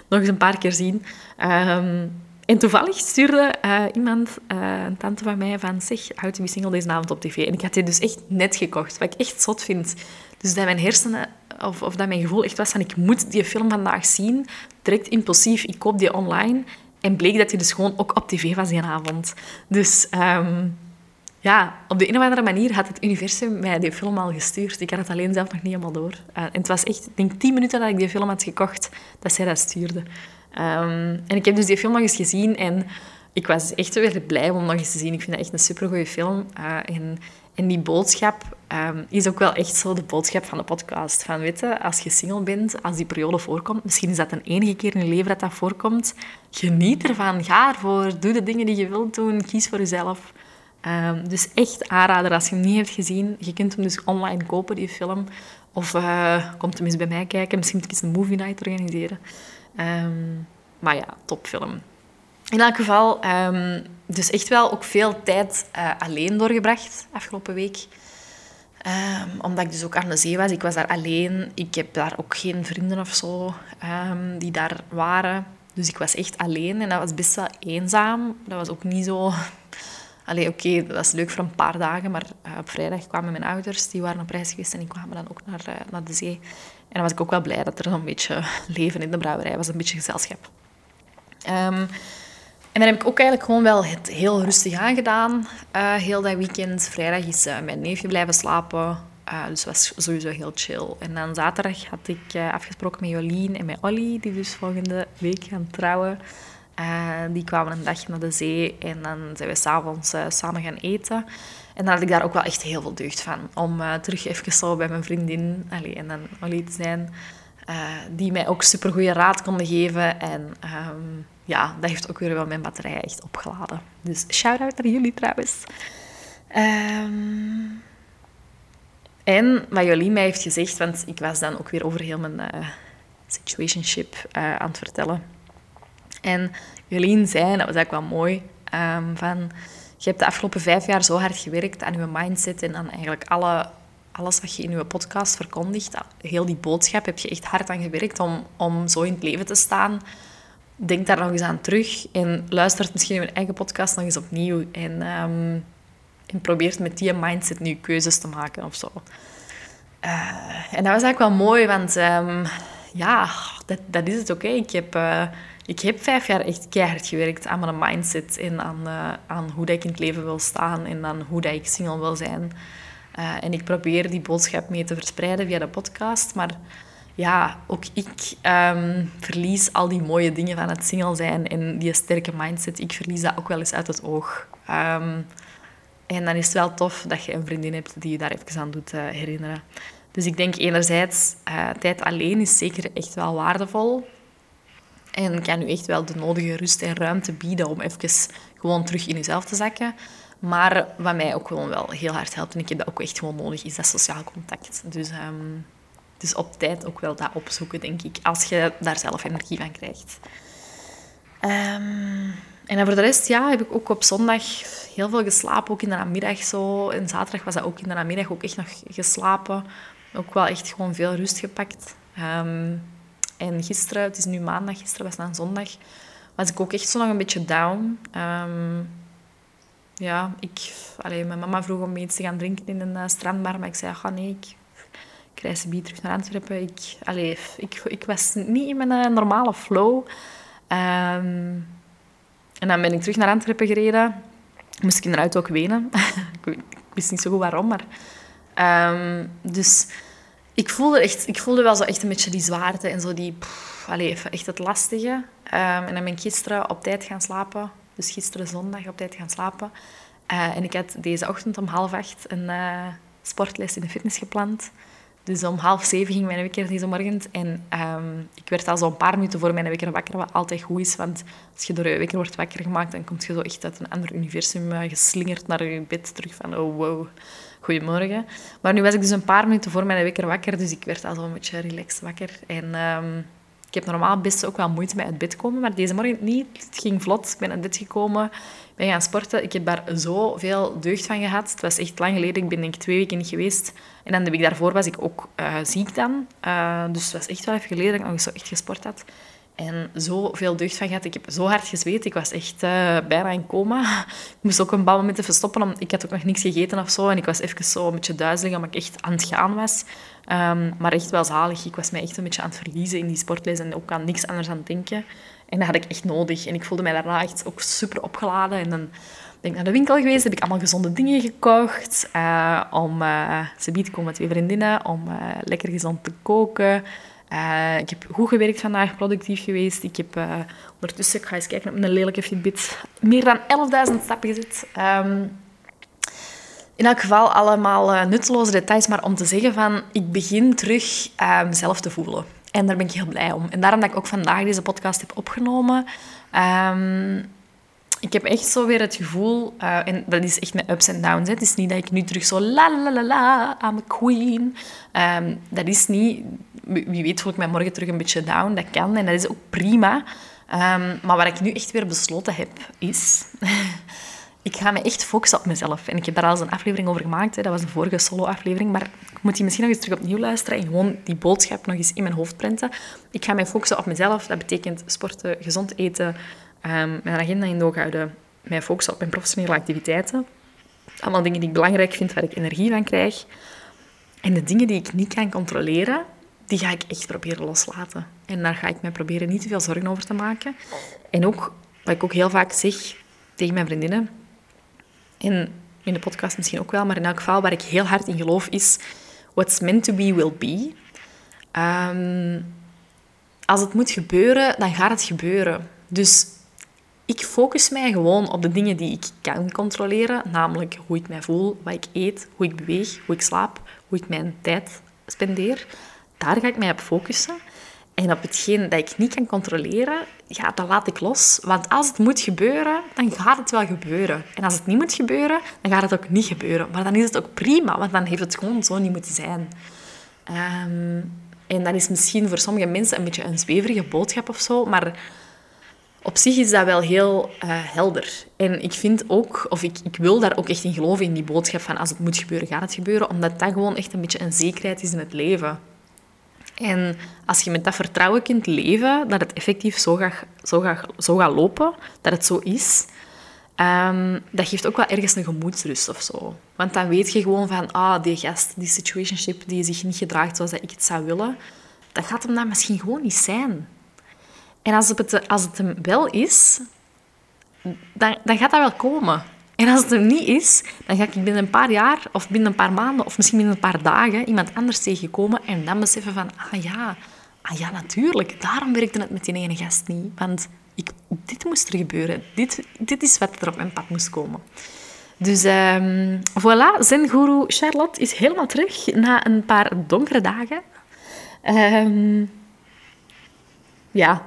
A: nog eens een paar keer zien. Um, en toevallig stuurde uh, iemand, uh, een tante van mij, van zeg, to be single deze avond op tv. En ik had die dus echt net gekocht, wat ik echt zot vind. Dus dat mijn hersenen, of, of dat mijn gevoel echt was van ik moet die film vandaag zien, direct impulsief, ik koop die online. En bleek dat hij dus gewoon ook op tv was die avond. Dus um, ja, op de een of andere manier had het universum mij die film al gestuurd. Ik had het alleen zelf nog niet helemaal door. Uh, en het was echt, ik denk tien minuten dat ik die film had gekocht, dat zij dat stuurde. Um, en ik heb dus die film nog eens gezien en ik was echt weer blij om nog eens te zien. Ik vind dat echt een supergoeie film. Uh, en, en die boodschap um, is ook wel echt zo de boodschap van de podcast. Van, weet je, als je single bent, als die periode voorkomt, misschien is dat een enige keer in je leven dat dat voorkomt, geniet ervan, ga ervoor, doe de dingen die je wilt doen, kies voor jezelf. Um, dus echt aanrader als je hem niet hebt gezien. Je kunt hem dus online kopen, die film. Of uh, kom hem eens bij mij kijken. Misschien ik eens een movie night organiseren. Um, maar ja, topfilm. In elk geval, dus echt wel ook veel tijd uh, alleen doorgebracht afgelopen week. Um, omdat ik dus ook aan de zee was. Ik was daar alleen. Ik heb daar ook geen vrienden of zo die daar waren. Dus ik was echt alleen en dat was best wel eenzaam. Dat was ook niet zo Allee, oké, dat was leuk voor een paar dagen, maar uh, op vrijdag kwamen mijn ouders, die waren op reis geweest en die kwamen dan ook naar, uh, naar de zee. En dan was ik ook wel blij dat er zo'n beetje leven in de brouwerij was, een beetje gezelschap. Um, en dan heb ik ook eigenlijk gewoon wel het heel rustig aangedaan, uh, heel dat weekend. Vrijdag is mijn neefje blijven slapen, dus was sowieso heel chill. En dan zaterdag had ik afgesproken met Jolien en met Olly, die dus volgende week gaan trouwen. Uh, die kwamen een dag naar de zee en dan zijn we s'avonds uh, samen gaan eten. En dan had ik daar ook wel echt heel veel deugd van. Om uh, terug even zo bij mijn vriendin allee, en dan Ollie te zijn. die mij ook supergoeie raad konden geven. En um, ja, dat heeft ook weer wel mijn batterij echt opgeladen. Dus shout-out naar jullie trouwens. Um, en wat Jolien mij heeft gezegd, want ik was dan ook weer over heel mijn situationship aan het vertellen en Jolien zei, dat was eigenlijk wel mooi, um, van... Je hebt de afgelopen vijf jaar zo hard gewerkt aan je mindset en aan eigenlijk alle, alles wat je in je podcast verkondigt. Heel die boodschap heb je echt hard aan gewerkt om, om zo in het leven te staan. Denk daar nog eens aan terug en luister misschien je eigen podcast nog eens opnieuw. En, um, en probeer met die mindset nu keuzes te maken of zo. Uh, en dat was eigenlijk wel mooi, want um, ja, dat, dat is het ook. Ik heb... Uh, ik heb vijf jaar echt keihard gewerkt aan mijn mindset en aan, uh, aan hoe dat ik in het leven wil staan en aan hoe dat ik single wil zijn. En ik probeer die boodschap mee te verspreiden via de podcast. Maar ja, ook ik um, verlies al die mooie dingen van het single zijn en die sterke mindset. Ik verlies dat ook wel eens uit het oog. Um, en dan is het wel tof dat je een vriendin hebt die je daar even aan doet uh, herinneren. Dus ik denk enerzijds, tijd alleen is zeker echt wel waardevol. En kan u echt wel de nodige rust en ruimte bieden om even gewoon terug in jezelf te zakken. Maar wat mij ook gewoon wel heel hard helpt, en ik heb dat ook echt gewoon nodig, is dat sociaal contact. Dus, um, dus op tijd ook wel dat opzoeken, denk ik, als je daar zelf energie van krijgt. Um, en voor de rest ja, heb ik ook op zondag heel veel geslapen, ook in de namiddag zo. En zaterdag was dat ook in de namiddag ook echt nog geslapen. Ook wel echt gewoon veel rust gepakt. Um, en gisteren, het is nu maandag, gisteren was het zondag, was ik ook echt zo nog een beetje down. Um, ja, ik, allee, mijn mama vroeg om iets te gaan drinken in een uh, strandbar, maar ik zei, ga nee, ik, ik reis terug naar Antwerpen. Ik, allee, ik, ik was niet in mijn uh, normale flow. Um, en dan ben ik terug naar Antwerpen gereden. Moest ik in de auto ook wenen. ik wist niet zo goed waarom, maar... Um, dus ik voelde, echt, ik voelde wel zo echt een beetje die zwaarte en zo die... Pff, echt het lastige. Um, en dan ben ik gisteren op tijd gaan slapen. Dus gisteren zondag op tijd gaan slapen. Uh, en ik had deze ochtend om half acht een uh, sportles in de fitness gepland. Dus om half zeven ging mijn wekker deze morgen. En um, ik werd al zo'n paar minuten voor mijn wekker wakker, wat altijd goed is. Want als je door je wekker wordt wakker gemaakt, dan kom je zo echt uit een ander universum uh, geslingerd naar je bed terug van oh wow goedemorgen. Maar nu was ik dus een paar minuten voor mijn wekker wakker, dus ik werd al zo'n beetje relaxed wakker. En um, ik heb normaal best ook wel moeite met uit bed komen, maar deze morgen niet. Het ging vlot. Ik ben uit bed gekomen, ben gaan sporten. Ik heb daar zoveel deugd van gehad. Het was echt lang geleden. Ik ben denk ik twee weken niet geweest. En dan de week daarvoor was ik ook uh, ziek dan. Uh, dus het was echt wel even geleden dat ik zo echt gesport had. En zoveel deugd van gehad. Ik heb zo hard gezweet. Ik was echt uh, bijna in coma. Ik moest ook een bepaalde moment even ik had ook nog niks gegeten of zo. En ik was even zo een beetje duizelig, omdat ik echt aan het gaan was. Um, maar echt wel zalig. Ik was mij echt een beetje aan het verliezen in die sportles. En ook aan niks anders aan het denken. En dat had ik echt nodig. En ik voelde mij daarna echt ook super opgeladen. En dan ben ik naar de winkel geweest. Heb ik allemaal gezonde dingen gekocht. Uh, om uh, ze te komen met twee vriendinnen. Om uh, lekker gezond te koken. Ik heb goed gewerkt vandaag, productief geweest. Ik heb ondertussen, ik ga eens kijken op mijn lelijke Fitbit, meer dan 11.000 stappen gezet. Um, in elk geval allemaal nutteloze details, maar om te zeggen van, ik begin terug mezelf te voelen. En daar ben ik heel blij om. En daarom dat ik ook vandaag deze podcast heb opgenomen. Um, ik heb echt zo weer het gevoel, uh, en dat is echt met ups en downs. Hè. Het is niet dat ik nu terug zo la la la la, I'm a queen. Um, dat is niet, wie weet voel ik mij morgen terug een beetje down. Dat kan en dat is ook prima. Um, maar wat ik nu echt weer besloten heb, is... ik ga me echt focussen op mezelf. En ik heb daar al eens een aflevering over gemaakt. Hè. Dat was een vorige solo-aflevering. Maar ik moet die misschien nog eens terug opnieuw luisteren en gewoon die boodschap nog eens in mijn hoofd printen. Ik ga mij focussen op mezelf. Dat betekent sporten, gezond eten, um, mijn agenda in de houden, mij focussen op mijn professionele activiteiten. Allemaal dingen die ik belangrijk vind, waar ik energie van krijg. En de dingen die ik niet kan controleren, die ga ik echt proberen loslaten. En daar ga ik mij proberen niet te veel zorgen over te maken. En ook, wat ik ook heel vaak zeg tegen mijn vriendinnen, en in de podcast misschien ook wel, maar in elk geval waar ik heel hard in geloof is, what's meant to be will be. Um, als het moet gebeuren, dan gaat het gebeuren. Dus ik focus mij gewoon op de dingen die ik kan controleren, namelijk hoe ik mij voel, wat ik eet, hoe ik beweeg, hoe ik slaap, hoe ik mijn tijd spendeer. Daar ga ik mij op focussen. En op hetgeen dat ik niet kan controleren, ja, dat laat ik los. Want als het moet gebeuren, dan gaat het wel gebeuren. En als het niet moet gebeuren, dan gaat het ook niet gebeuren. Maar dan is het ook prima, want dan heeft het gewoon zo niet moeten zijn. Um, en dat is misschien voor sommige mensen een beetje een zweverige boodschap of zo, maar op zich is dat wel heel uh, helder. En ik vind ook, of ik, ik wil daar ook echt in geloven, in die boodschap van als het moet gebeuren, gaat het gebeuren. Omdat dat gewoon echt een beetje een zekerheid is in het leven. En als je met dat vertrouwen kunt leven, dat het effectief zo gaat, zo gaat, zo gaat lopen, dat het zo is, um, dat geeft ook wel ergens een gemoedsrust of zo. Want dan weet je gewoon van, ah, die gast, die situationship die zich niet gedraagt zoals ik het zou willen, dat gaat hem dan misschien gewoon niet zijn. En als het, als het hem wel is, dan, dan gaat dat wel komen. En als het hem niet is, dan ga ik binnen een paar jaar of binnen een paar maanden of misschien binnen een paar dagen iemand anders tegenkomen en dan beseffen van, ah ja, ah ja, natuurlijk, daarom werkte het met die ene gast niet. Want ik, dit moest er gebeuren. Dit, dit is wat er op mijn pad moest komen. Dus um, voilà, Zen-guru Charlotte is helemaal terug na een paar donkere dagen. Um, ja,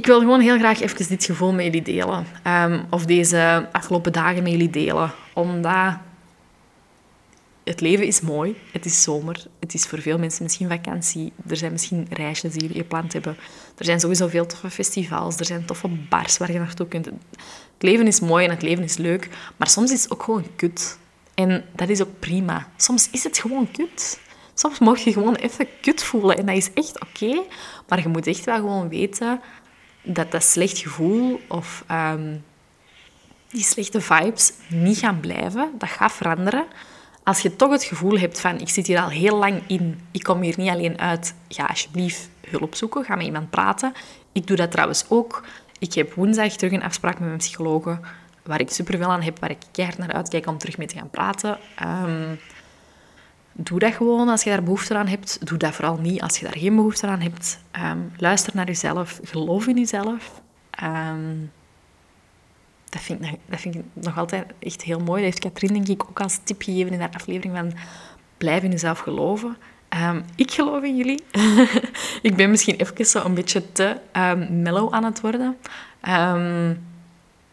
A: ik wil gewoon heel graag even dit gevoel met jullie delen. Um, of deze afgelopen dagen met jullie delen. Omdat het leven is mooi. Het is zomer. Het is voor veel mensen misschien vakantie. Er zijn misschien reisjes die jullie gepland hebben. Er zijn sowieso veel toffe festivals. Er zijn toffe bars waar je naartoe kunt. Het leven is mooi en het leven is leuk. Maar soms is het ook gewoon kut. En dat is ook prima. Soms is het gewoon kut. Soms mag je gewoon even kut voelen. En dat is echt oké. maar je moet echt wel gewoon weten dat dat slecht gevoel of ehm, die slechte vibes niet gaan blijven. Dat gaat veranderen. Als je toch het gevoel hebt van, ik zit hier al heel lang in, ik kom hier niet alleen uit, ga alsjeblieft hulp zoeken, ga met iemand praten. Ik doe dat trouwens ook. Ik heb woensdag terug een afspraak met mijn psycholoog, waar ik superveel aan heb, waar ik keihard naar uitkijk om terug mee te gaan praten. Um, doe dat gewoon als je daar behoefte aan hebt. Doe dat vooral niet als je daar geen behoefte aan hebt. Ehm, luister naar jezelf. Geloof in jezelf. Um, dat, vind ik, dat nog altijd echt heel mooi. Dat heeft Katrien denk ik ook als tip gegeven in haar aflevering van blijf in jezelf geloven. Um, ik geloof in jullie. ik ben misschien even zo een beetje te mellow aan het worden.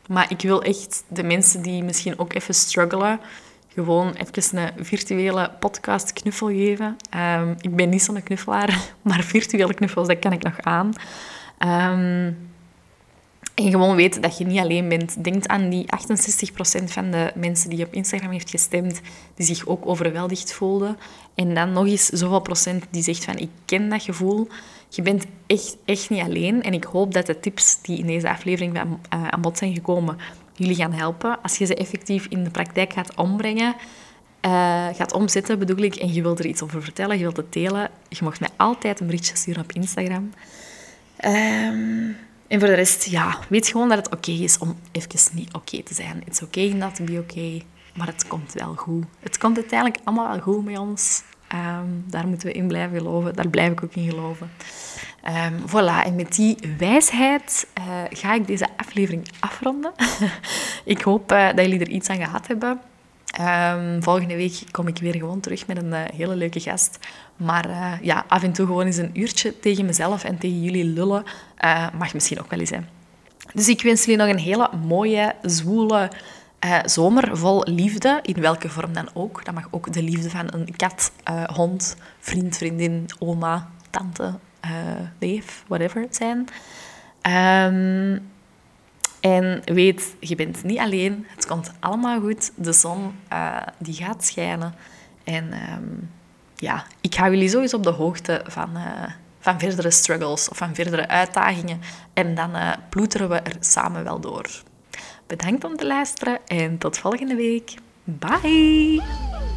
A: maar ik wil echt de mensen die misschien ook even struggelen gewoon even een virtuele podcast knuffel geven. Um, ik ben niet zo'n knuffelaar, maar virtuele knuffels, dat kan ik nog aan. Um, En gewoon weet dat je niet alleen bent. Denk aan die 68% van de mensen die op Instagram heeft gestemd, die zich ook overweldigd voelden. En dan nog eens zoveel procent die zegt van, ik ken dat gevoel. Je bent echt, echt niet alleen. En ik hoop dat de tips die in deze aflevering uh, aan bod zijn gekomen, jullie gaan helpen. Als je ze effectief in de praktijk gaat ombrengen, uh, gaat omzetten bedoel ik, en je wilt er iets over vertellen, je wilt het delen, je mag mij altijd een berichtje sturen op Instagram. Um, en voor de rest, ja, weet gewoon dat het oké is om even niet oké te zijn. Oké okay not to be oké, maar het komt wel goed. Het komt uiteindelijk allemaal wel goed met ons. Um, daar moeten we in blijven geloven. Daar blijf ik ook in geloven. Um, voilà, en met die wijsheid uh, ga ik deze aflevering afronden. ik hoop uh, dat jullie er iets aan gehad hebben. Um, volgende week kom ik weer gewoon terug met een uh, hele leuke gast. Maar ja, af en toe gewoon eens een uurtje tegen mezelf en tegen jullie lullen mag misschien ook wel eens zijn. Dus ik wens jullie nog een hele mooie, zwoele zomer vol liefde. In welke vorm dan ook. Dat mag ook de liefde van een kat, hond, vriend, vriendin, oma, tante, neef, whatever zijn. Um, en weet, je bent niet alleen. Het komt allemaal goed. De zon uh, die gaat schijnen. En um, ja, ik hou jullie sowieso op de hoogte van, uh, van verdere struggles of van verdere uitdagingen. En dan uh, ploeteren we er samen wel door. Bedankt om te luisteren en tot volgende week. Bye!